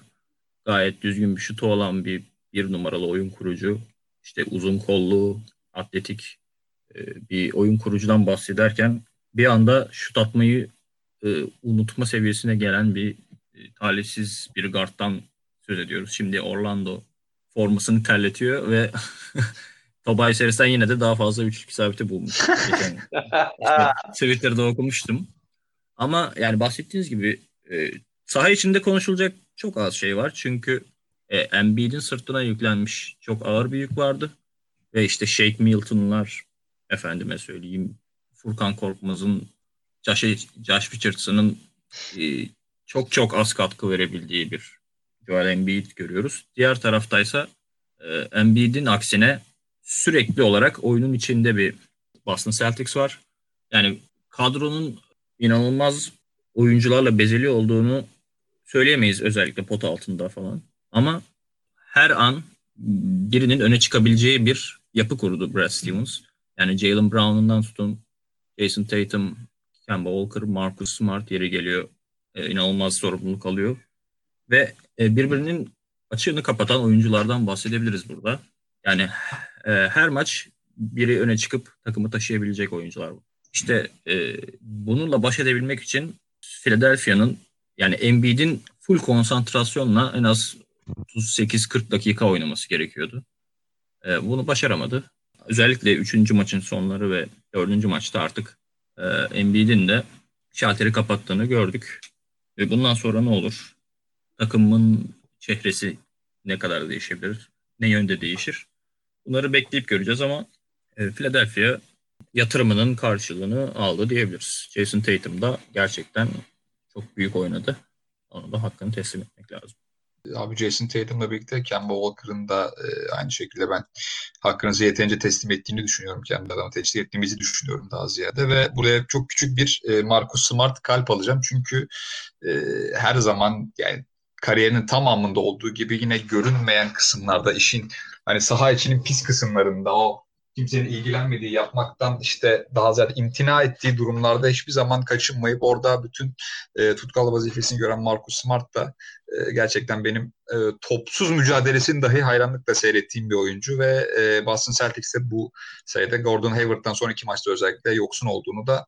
gayet düzgün bir şutu olan bir bir numaralı oyun kurucu. İşte uzun kollu, atletik e, bir oyun kurucudan bahsederken bir anda şut atmayı e, unutma seviyesine gelen bir e, talihsiz bir guardtan söz ediyoruz. Şimdi Orlando formasını terletiyor ve (laughs) Tobias serisinden yine de daha fazla üçlük isabeti bulmuş. (laughs) Geçen, işte Twitter'da okumuştum. Ama yani bahsettiğiniz gibi e, saha içinde konuşulacak çok az şey var. Çünkü e, Embiid'in sırtına yüklenmiş çok ağır bir yük vardı. Ve işte Shake Milton'lar efendime söyleyeyim Furkan Korkmaz'ın Josh, Josh Richardson'ın e, çok çok az katkı verebildiği bir Joel Embiid görüyoruz. Diğer taraftaysa e, Embiid'in aksine sürekli olarak oyunun içinde bir Boston Celtics var. Yani kadronun inanılmaz oyuncularla bezeli olduğunu söyleyemeyiz özellikle pot altında falan. Ama her an birinin öne çıkabileceği bir yapı kurdu Brad Stevens. Yani Jalen Brown'undan tutun Jason Tatum, Kemba Walker, Marcus Smart yeri geliyor. E, inanılmaz sorumluluk alıyor. Ve e, birbirinin açığını kapatan oyunculardan bahsedebiliriz burada. Yani e, her maç biri öne çıkıp takımı taşıyabilecek oyuncular. İşte e, bununla baş edebilmek için Philadelphia'nın yani Embiid'in full konsantrasyonla en az 38-40 dakika oynaması gerekiyordu. E, bunu başaramadı. Özellikle 3. maçın sonları ve 4. maçta artık e, Embiid'in de şalteri kapattığını gördük. Ve bundan sonra ne olur? Takımın çehresi ne kadar değişebilir? Ne yönde değişir? Bunları bekleyip göreceğiz ama e, Philadelphia yatırımının karşılığını aldı diyebiliriz. Jason Tatum da gerçekten çok büyük oynadı. Onu da hakkını teslim etmek lazım. Abi Jason Tatum'la birlikte Kemba Walker'ın da e, aynı şekilde ben hakkınızı yeterince teslim ettiğini düşünüyorum. Kendi adamı teslim ettiğimizi düşünüyorum daha ziyade ve buraya çok küçük bir e, Marcus Smart kalp alacağım. Çünkü e, her zaman yani kariyerinin tamamında olduğu gibi yine görünmeyen kısımlarda işin hani saha içinin pis kısımlarında o kimsenin ilgilenmediği yapmaktan işte daha ziyade imtina ettiği durumlarda hiçbir zaman kaçınmayıp orada bütün e, tutkal vazifesini gören Marcus Smart da e, gerçekten benim e, topsuz mücadelesini dahi hayranlıkla seyrettiğim bir oyuncu ve e, Boston Celtics'te bu sayede Gordon Hayward'dan sonraki maçta özellikle yoksun olduğunu da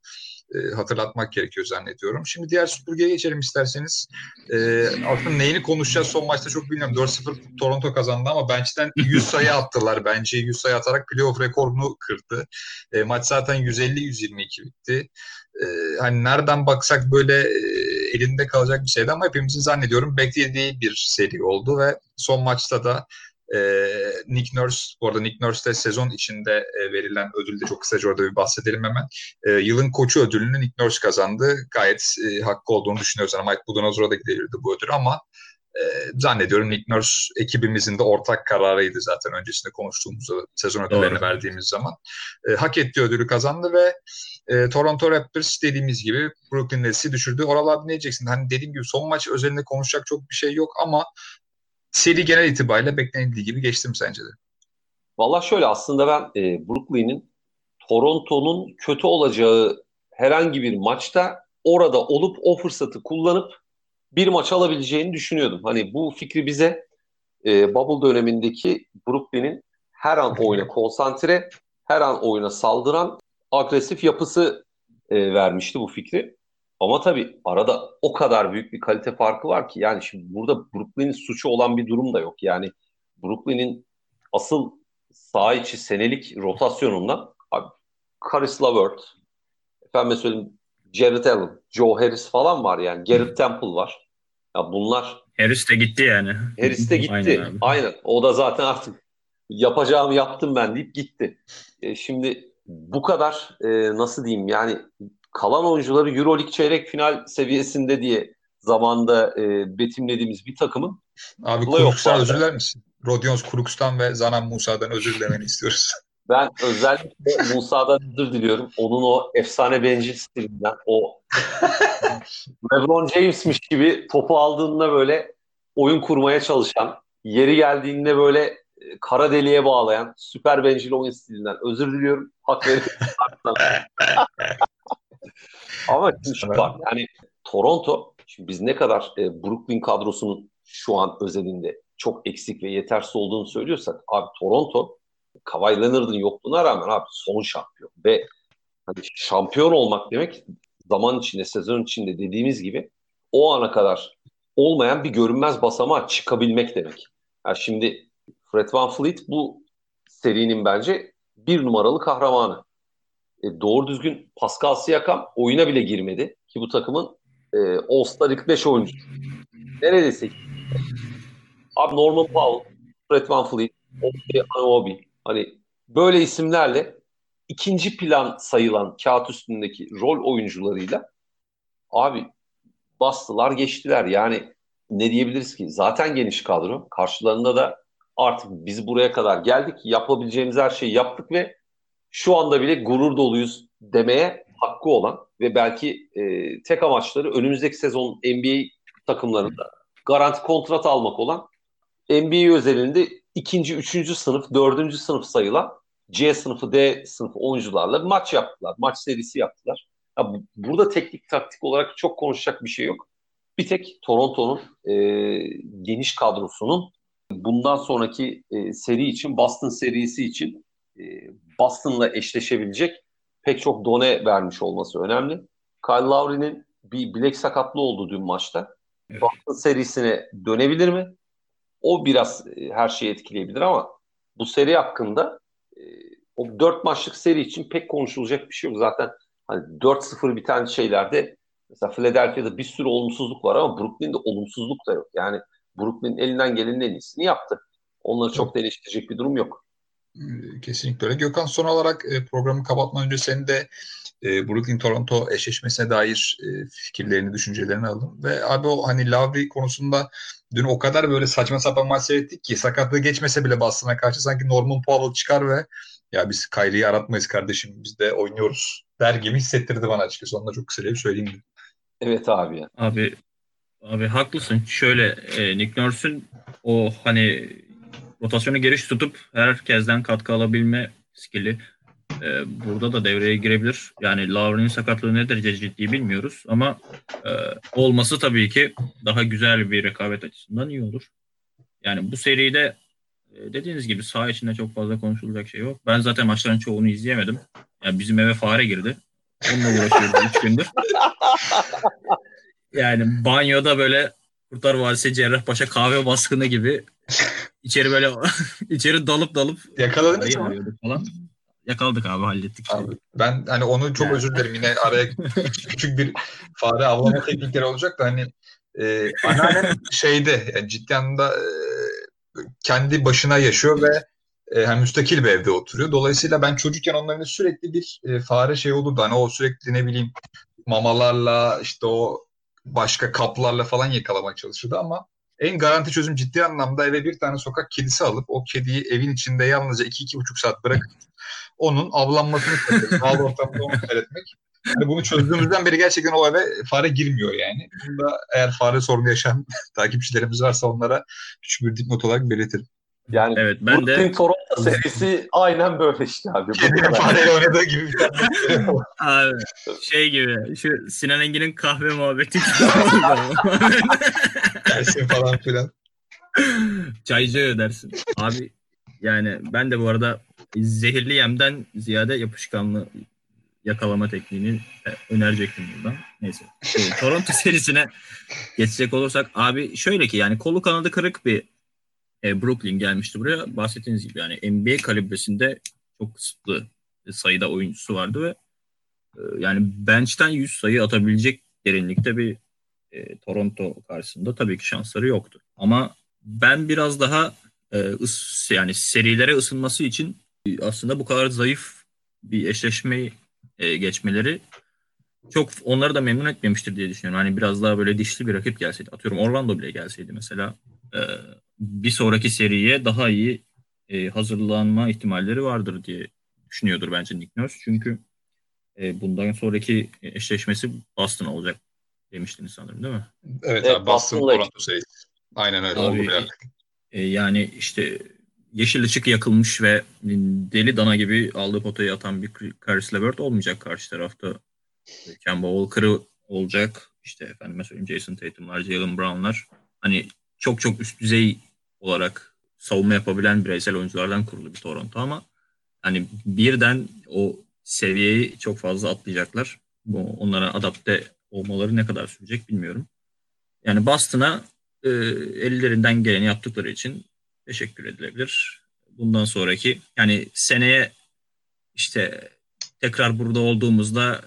e, hatırlatmak gerekiyor zannediyorum. Şimdi diğer süpürgeye geçelim isterseniz. E, aslında neyini konuşacağız son maçta çok bilmiyorum. 4-0 Toronto kazandı ama bench'ten (laughs) 100 sayı attılar. Bence 100 sayı atarak playoff rekorunu kırdı. E, maç zaten 150-122 bitti. E, hani nereden baksak böyle e, elinde kalacak bir şeydi ama hepimizin zannediyorum beklediği bir seri oldu ve son maçta da e, Nick Nurse, bu arada Nick Nurse de sezon içinde e, verilen ödülde çok kısaca orada bir bahsedelim hemen. E, yılın koçu ödülünü Nick Nurse kazandı. Gayet e, hakkı olduğunu düşünüyoruz. Yani Mike Budenholzer'a da gidebilirdi bu ödül ama e, zannediyorum Nick Nurse ekibimizin de ortak kararıydı zaten öncesinde konuştuğumuzda sezon ödüllerini Doğru. verdiğimiz zaman. E, hak ettiği ödülü kazandı ve e, Toronto Raptors dediğimiz gibi Brooklyn Nets'i düşürdü. Oralarda ne diyeceksin? Hani dediğim gibi son maç özelinde konuşacak çok bir şey yok ama seri genel itibariyle beklenildiği gibi geçti mi sence de? Valla şöyle aslında ben e, Brooklyn'in Toronto'nun kötü olacağı herhangi bir maçta orada olup o fırsatı kullanıp bir maç alabileceğini düşünüyordum. Hani bu fikri bize e, Bubble dönemindeki Brooklyn'in her an oyuna konsantre, her an oyuna saldıran agresif yapısı e, vermişti bu fikri. Ama tabii arada o kadar büyük bir kalite farkı var ki yani şimdi burada Brooklyn'in suçu olan bir durum da yok. Yani Brooklyn'in asıl saha içi senelik rotasyonundan abi Caris LeVert, efendim söyleyeyim Jared Allen, Joe Harris falan var yani. Garrett Temple var. Ya bunlar Harris de gitti yani. Harris de gitti. Aynen, Aynen. O da zaten artık yapacağımı yaptım ben deyip gitti. E, şimdi bu kadar e, nasıl diyeyim yani kalan oyuncuları Euroleague çeyrek final seviyesinde diye zamanda e, betimlediğimiz bir takımın Abi Kuruks'tan özür diler misin? Rodions Kuruks'tan ve Zanan Musa'dan özür dilemeni istiyoruz. (laughs) Ben özellikle Musa'dan özür diliyorum. Onun o efsane bencil stilinden, o (laughs) LeBron James'miş gibi topu aldığında böyle oyun kurmaya çalışan, yeri geldiğinde böyle e, kara deliğe bağlayan süper bencil oyun stilinden özür diliyorum. Hak veriyorum. (laughs) Ama şimdi var yani Toronto şimdi biz ne kadar e, Brooklyn kadrosunun şu an özelinde çok eksik ve yetersiz olduğunu söylüyorsak abi Toronto Kawhi Leonard'ın yokluğuna rağmen abi son şampiyon ve hani şampiyon olmak demek zaman içinde sezon içinde dediğimiz gibi o ana kadar olmayan bir görünmez basamağa çıkabilmek demek. Yani şimdi Fred Van Fleet bu serinin bence bir numaralı kahramanı. E, doğru düzgün Pascal Siakam oyuna bile girmedi. Ki bu takımın e, All-Star ilk 5 oyuncu. Neredeyse. Abi Norman Powell, Fred Van Fleet, Obi. Hani böyle isimlerle ikinci plan sayılan kağıt üstündeki rol oyuncularıyla abi bastılar geçtiler. Yani ne diyebiliriz ki? Zaten geniş kadro. Karşılarında da artık biz buraya kadar geldik. Yapabileceğimiz her şeyi yaptık ve şu anda bile gurur doluyuz demeye hakkı olan ve belki e, tek amaçları önümüzdeki sezon NBA takımlarında garanti kontrat almak olan NBA özelinde ikinci, üçüncü sınıf, dördüncü sınıf sayılan C sınıfı, D sınıfı oyuncularla maç yaptılar. Maç serisi yaptılar. Ya burada teknik taktik olarak çok konuşacak bir şey yok. Bir tek Toronto'nun e, geniş kadrosunun bundan sonraki e, seri için, Boston serisi için Boston'la eşleşebilecek pek çok done vermiş olması önemli. Kyle Lowry'nin bir bilek sakatlığı oldu dün maçta. Evet. Boston serisine dönebilir mi? O biraz e, her şeyi etkileyebilir ama bu seri hakkında e, o dört maçlık seri için pek konuşulacak bir şey yok. Zaten hani 4-0 biten şeylerde mesela Philadelphia'da bir sürü olumsuzluk var ama Brooklyn'de olumsuzluk da yok. Yani Brooklyn elinden gelenin en iyisini yaptı. Onları çok değiştirecek bir durum yok. Kesinlikle öyle. Gökhan son olarak e, programı kapatmadan önce senin de e, Brooklyn Toronto eşleşmesine dair e, fikirlerini, düşüncelerini aldım. Ve abi o hani Lavri konusunda dün o kadar böyle saçma sapan maç seyrettik ki sakatlığı geçmese bile Boston'a karşı sanki Norman Powell çıkar ve ya biz Kyrie'yi aratmayız kardeşim biz de oynuyoruz der gibi hissettirdi bana açıkçası. Onu da çok kısa söyleyeyim de. Evet abi. Abi abi haklısın. Şöyle e, Nick Nurse'ün o hani rotasyonu geniş tutup herkesten katkı alabilme skili e, burada da devreye girebilir. Yani Lowry'nin sakatlığı ne derece ciddi bilmiyoruz ama e, olması tabii ki daha güzel bir rekabet açısından iyi olur. Yani bu seride e, dediğiniz gibi saha içinde çok fazla konuşulacak şey yok. Ben zaten maçların çoğunu izleyemedim. Yani bizim eve fare girdi. Onunla uğraşıyoruz 3 gündür. (laughs) Yani banyoda böyle Kurtar Vadisi Cerrahpaşa kahve baskını gibi (laughs) içeri böyle (laughs) içeri dalıp dalıp yakaladınız mı? Falan. Yakaladık abi hallettik. Abi, ben hani onu çok yani. özür dilerim yine araya (laughs) küçük bir fare avlama teknikleri olacak da hani e, anneannem şeyde yani ciddi anlamda e, kendi başına yaşıyor ve e, hem müstakil bir evde oturuyor. Dolayısıyla ben çocukken onların sürekli bir e, fare şey olurdu. Hani o sürekli ne bileyim mamalarla işte o başka kaplarla falan yakalamaya çalışırdı ama en garanti çözüm ciddi anlamda eve bir tane sokak kedisi alıp o kediyi evin içinde yalnızca 2-2,5 saat bırakıp onun avlanmasını doğal (laughs) ortamda onu seyretmek. Yani bunu çözdüğümüzden beri gerçekten o eve fare girmiyor yani. Bunu da eğer fare sorunu yaşayan (laughs) takipçilerimiz varsa onlara küçük bir dipnot olarak belirtelim. Yani evet, ben Brooklyn de... Toronto serisi aynen böyle işte abi. (laughs) Kendine fareyle oynadığı gibi bir tane. (laughs) abi, şey gibi şu Sinan Engin'in kahve muhabbeti (laughs) Dersin falan filan. Çaycı ödersin. Abi yani ben de bu arada zehirli yemden ziyade yapışkanlı yakalama tekniğini önerecektim buradan. Neyse. Toronto serisine geçecek olursak abi şöyle ki yani kolu kanadı kırık bir e, Brooklyn gelmişti buraya. Bahsettiğiniz gibi yani NBA kalibresinde çok kısıtlı sayıda oyuncusu vardı ve e, yani bench'ten 100 sayı atabilecek derinlikte bir e, Toronto karşısında tabii ki şansları yoktu. Ama ben biraz daha e, ıs, yani serilere ısınması için aslında bu kadar zayıf bir eşleşmeyi e, geçmeleri çok onları da memnun etmemiştir diye düşünüyorum. Hani biraz daha böyle dişli bir rakip gelseydi. Atıyorum Orlando bile gelseydi mesela. E, bir sonraki seriye daha iyi e, hazırlanma ihtimalleri vardır diye düşünüyordur bence Nick Nurse. Çünkü e, bundan sonraki eşleşmesi Boston olacak demiştiniz sanırım değil mi? Evet, evet abi Boston Toronto serisi. Aynen öyle abi, oldu e, yani işte yeşil ışık yakılmış ve deli dana gibi aldığı potayı atan bir Caris LeVert olmayacak karşı tarafta. Kemba Walker'ı olacak. İşte efendim söyleyeyim Jason Tatum'lar, Jalen Brown'lar. Hani çok çok üst düzey olarak savunma yapabilen bireysel oyunculardan kurulu bir Toronto ama hani birden o seviyeyi çok fazla atlayacaklar. Bu onlara adapte olmaları ne kadar sürecek bilmiyorum. Yani Boston'a e, ellerinden geleni yaptıkları için teşekkür edilebilir. Bundan sonraki yani seneye işte tekrar burada olduğumuzda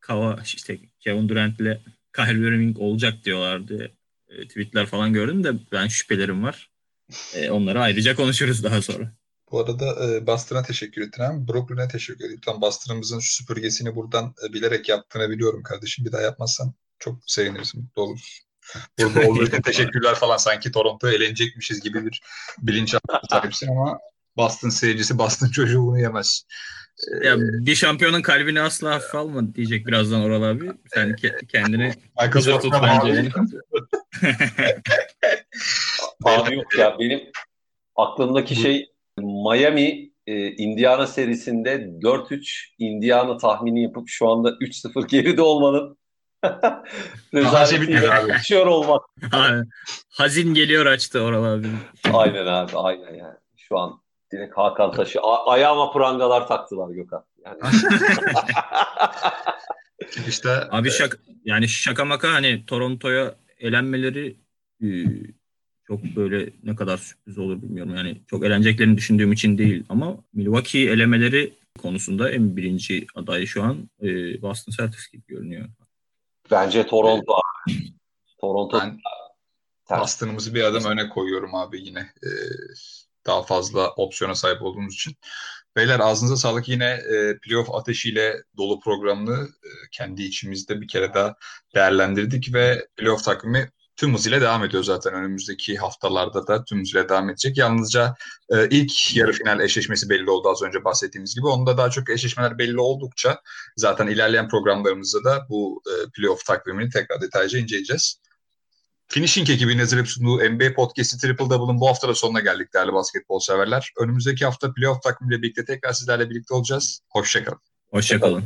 Kava işte Kevin Durant ile Kyrie Irving olacak diyorlardı. E, tweetler falan gördüm de ben şüphelerim var. E, onları ayrıca konuşuruz daha sonra. Bu arada e, Boston'a teşekkür ettim. Brooklyn'e teşekkür ederim. Tam Boston'ımızın şu süpürgesini buradan e, bilerek yaptığını biliyorum kardeşim. Bir daha yapmazsan çok seviniriz, mutlu oluruz. Burada olduğu için (laughs) teşekkürler falan. Sanki Toronto eğlenecekmişiz gibi bir bilinç sahipsin ama Boston seyircisi, Boston çocuğu bunu yemez. Ee, ya bir şampiyonun kalbini asla hafife alma diyecek birazdan Oral abi. Sen ke- kendini hazır tut bence. (laughs) abi yok ya benim aklımdaki şey Miami e, Indiana serisinde 4-3 Indiana tahmini yapıp şu anda 3-0 geride olmanın (laughs) Rezaletiyle açıyor olmak. Hazin geliyor açtı Oral abi. Aynen abi aynen yani. Şu an direkt Hakan Taşı a- ayağıma prangalar taktılar Gökhan. Yani. (laughs) işte abi şaka yani şaka maka hani Toronto'ya elenmeleri e, çok böyle ne kadar sürpriz olur bilmiyorum. Yani çok eleneceklerini düşündüğüm için değil ama Milwaukee elemeleri konusunda en birinci adayı şu an e, Boston Celtics gibi görünüyor. Bence Toronto abi. Toronto ben Boston'ımızı bir adım öne koyuyorum abi yine. Ee, daha fazla opsiyona sahip olduğumuz için. Beyler ağzınıza sağlık. Yine e, playoff ateşiyle dolu programını e, kendi içimizde bir kere daha değerlendirdik ve playoff takvimi tüm hızıyla devam ediyor zaten. Önümüzdeki haftalarda da tüm hızıyla devam edecek. Yalnızca e, ilk yarı final eşleşmesi belli oldu az önce bahsettiğimiz gibi. Onda daha çok eşleşmeler belli oldukça zaten ilerleyen programlarımızda da bu e, playoff takvimini tekrar detaylıca inceleyeceğiz. Finishing ekibinin hazırlayıp sunduğu NBA Podcast'i Triple Double'ın bu hafta da sonuna geldik değerli basketbol severler. Önümüzdeki hafta playoff takvimiyle birlikte tekrar sizlerle birlikte olacağız. Hoşçakalın. Hoşçakalın.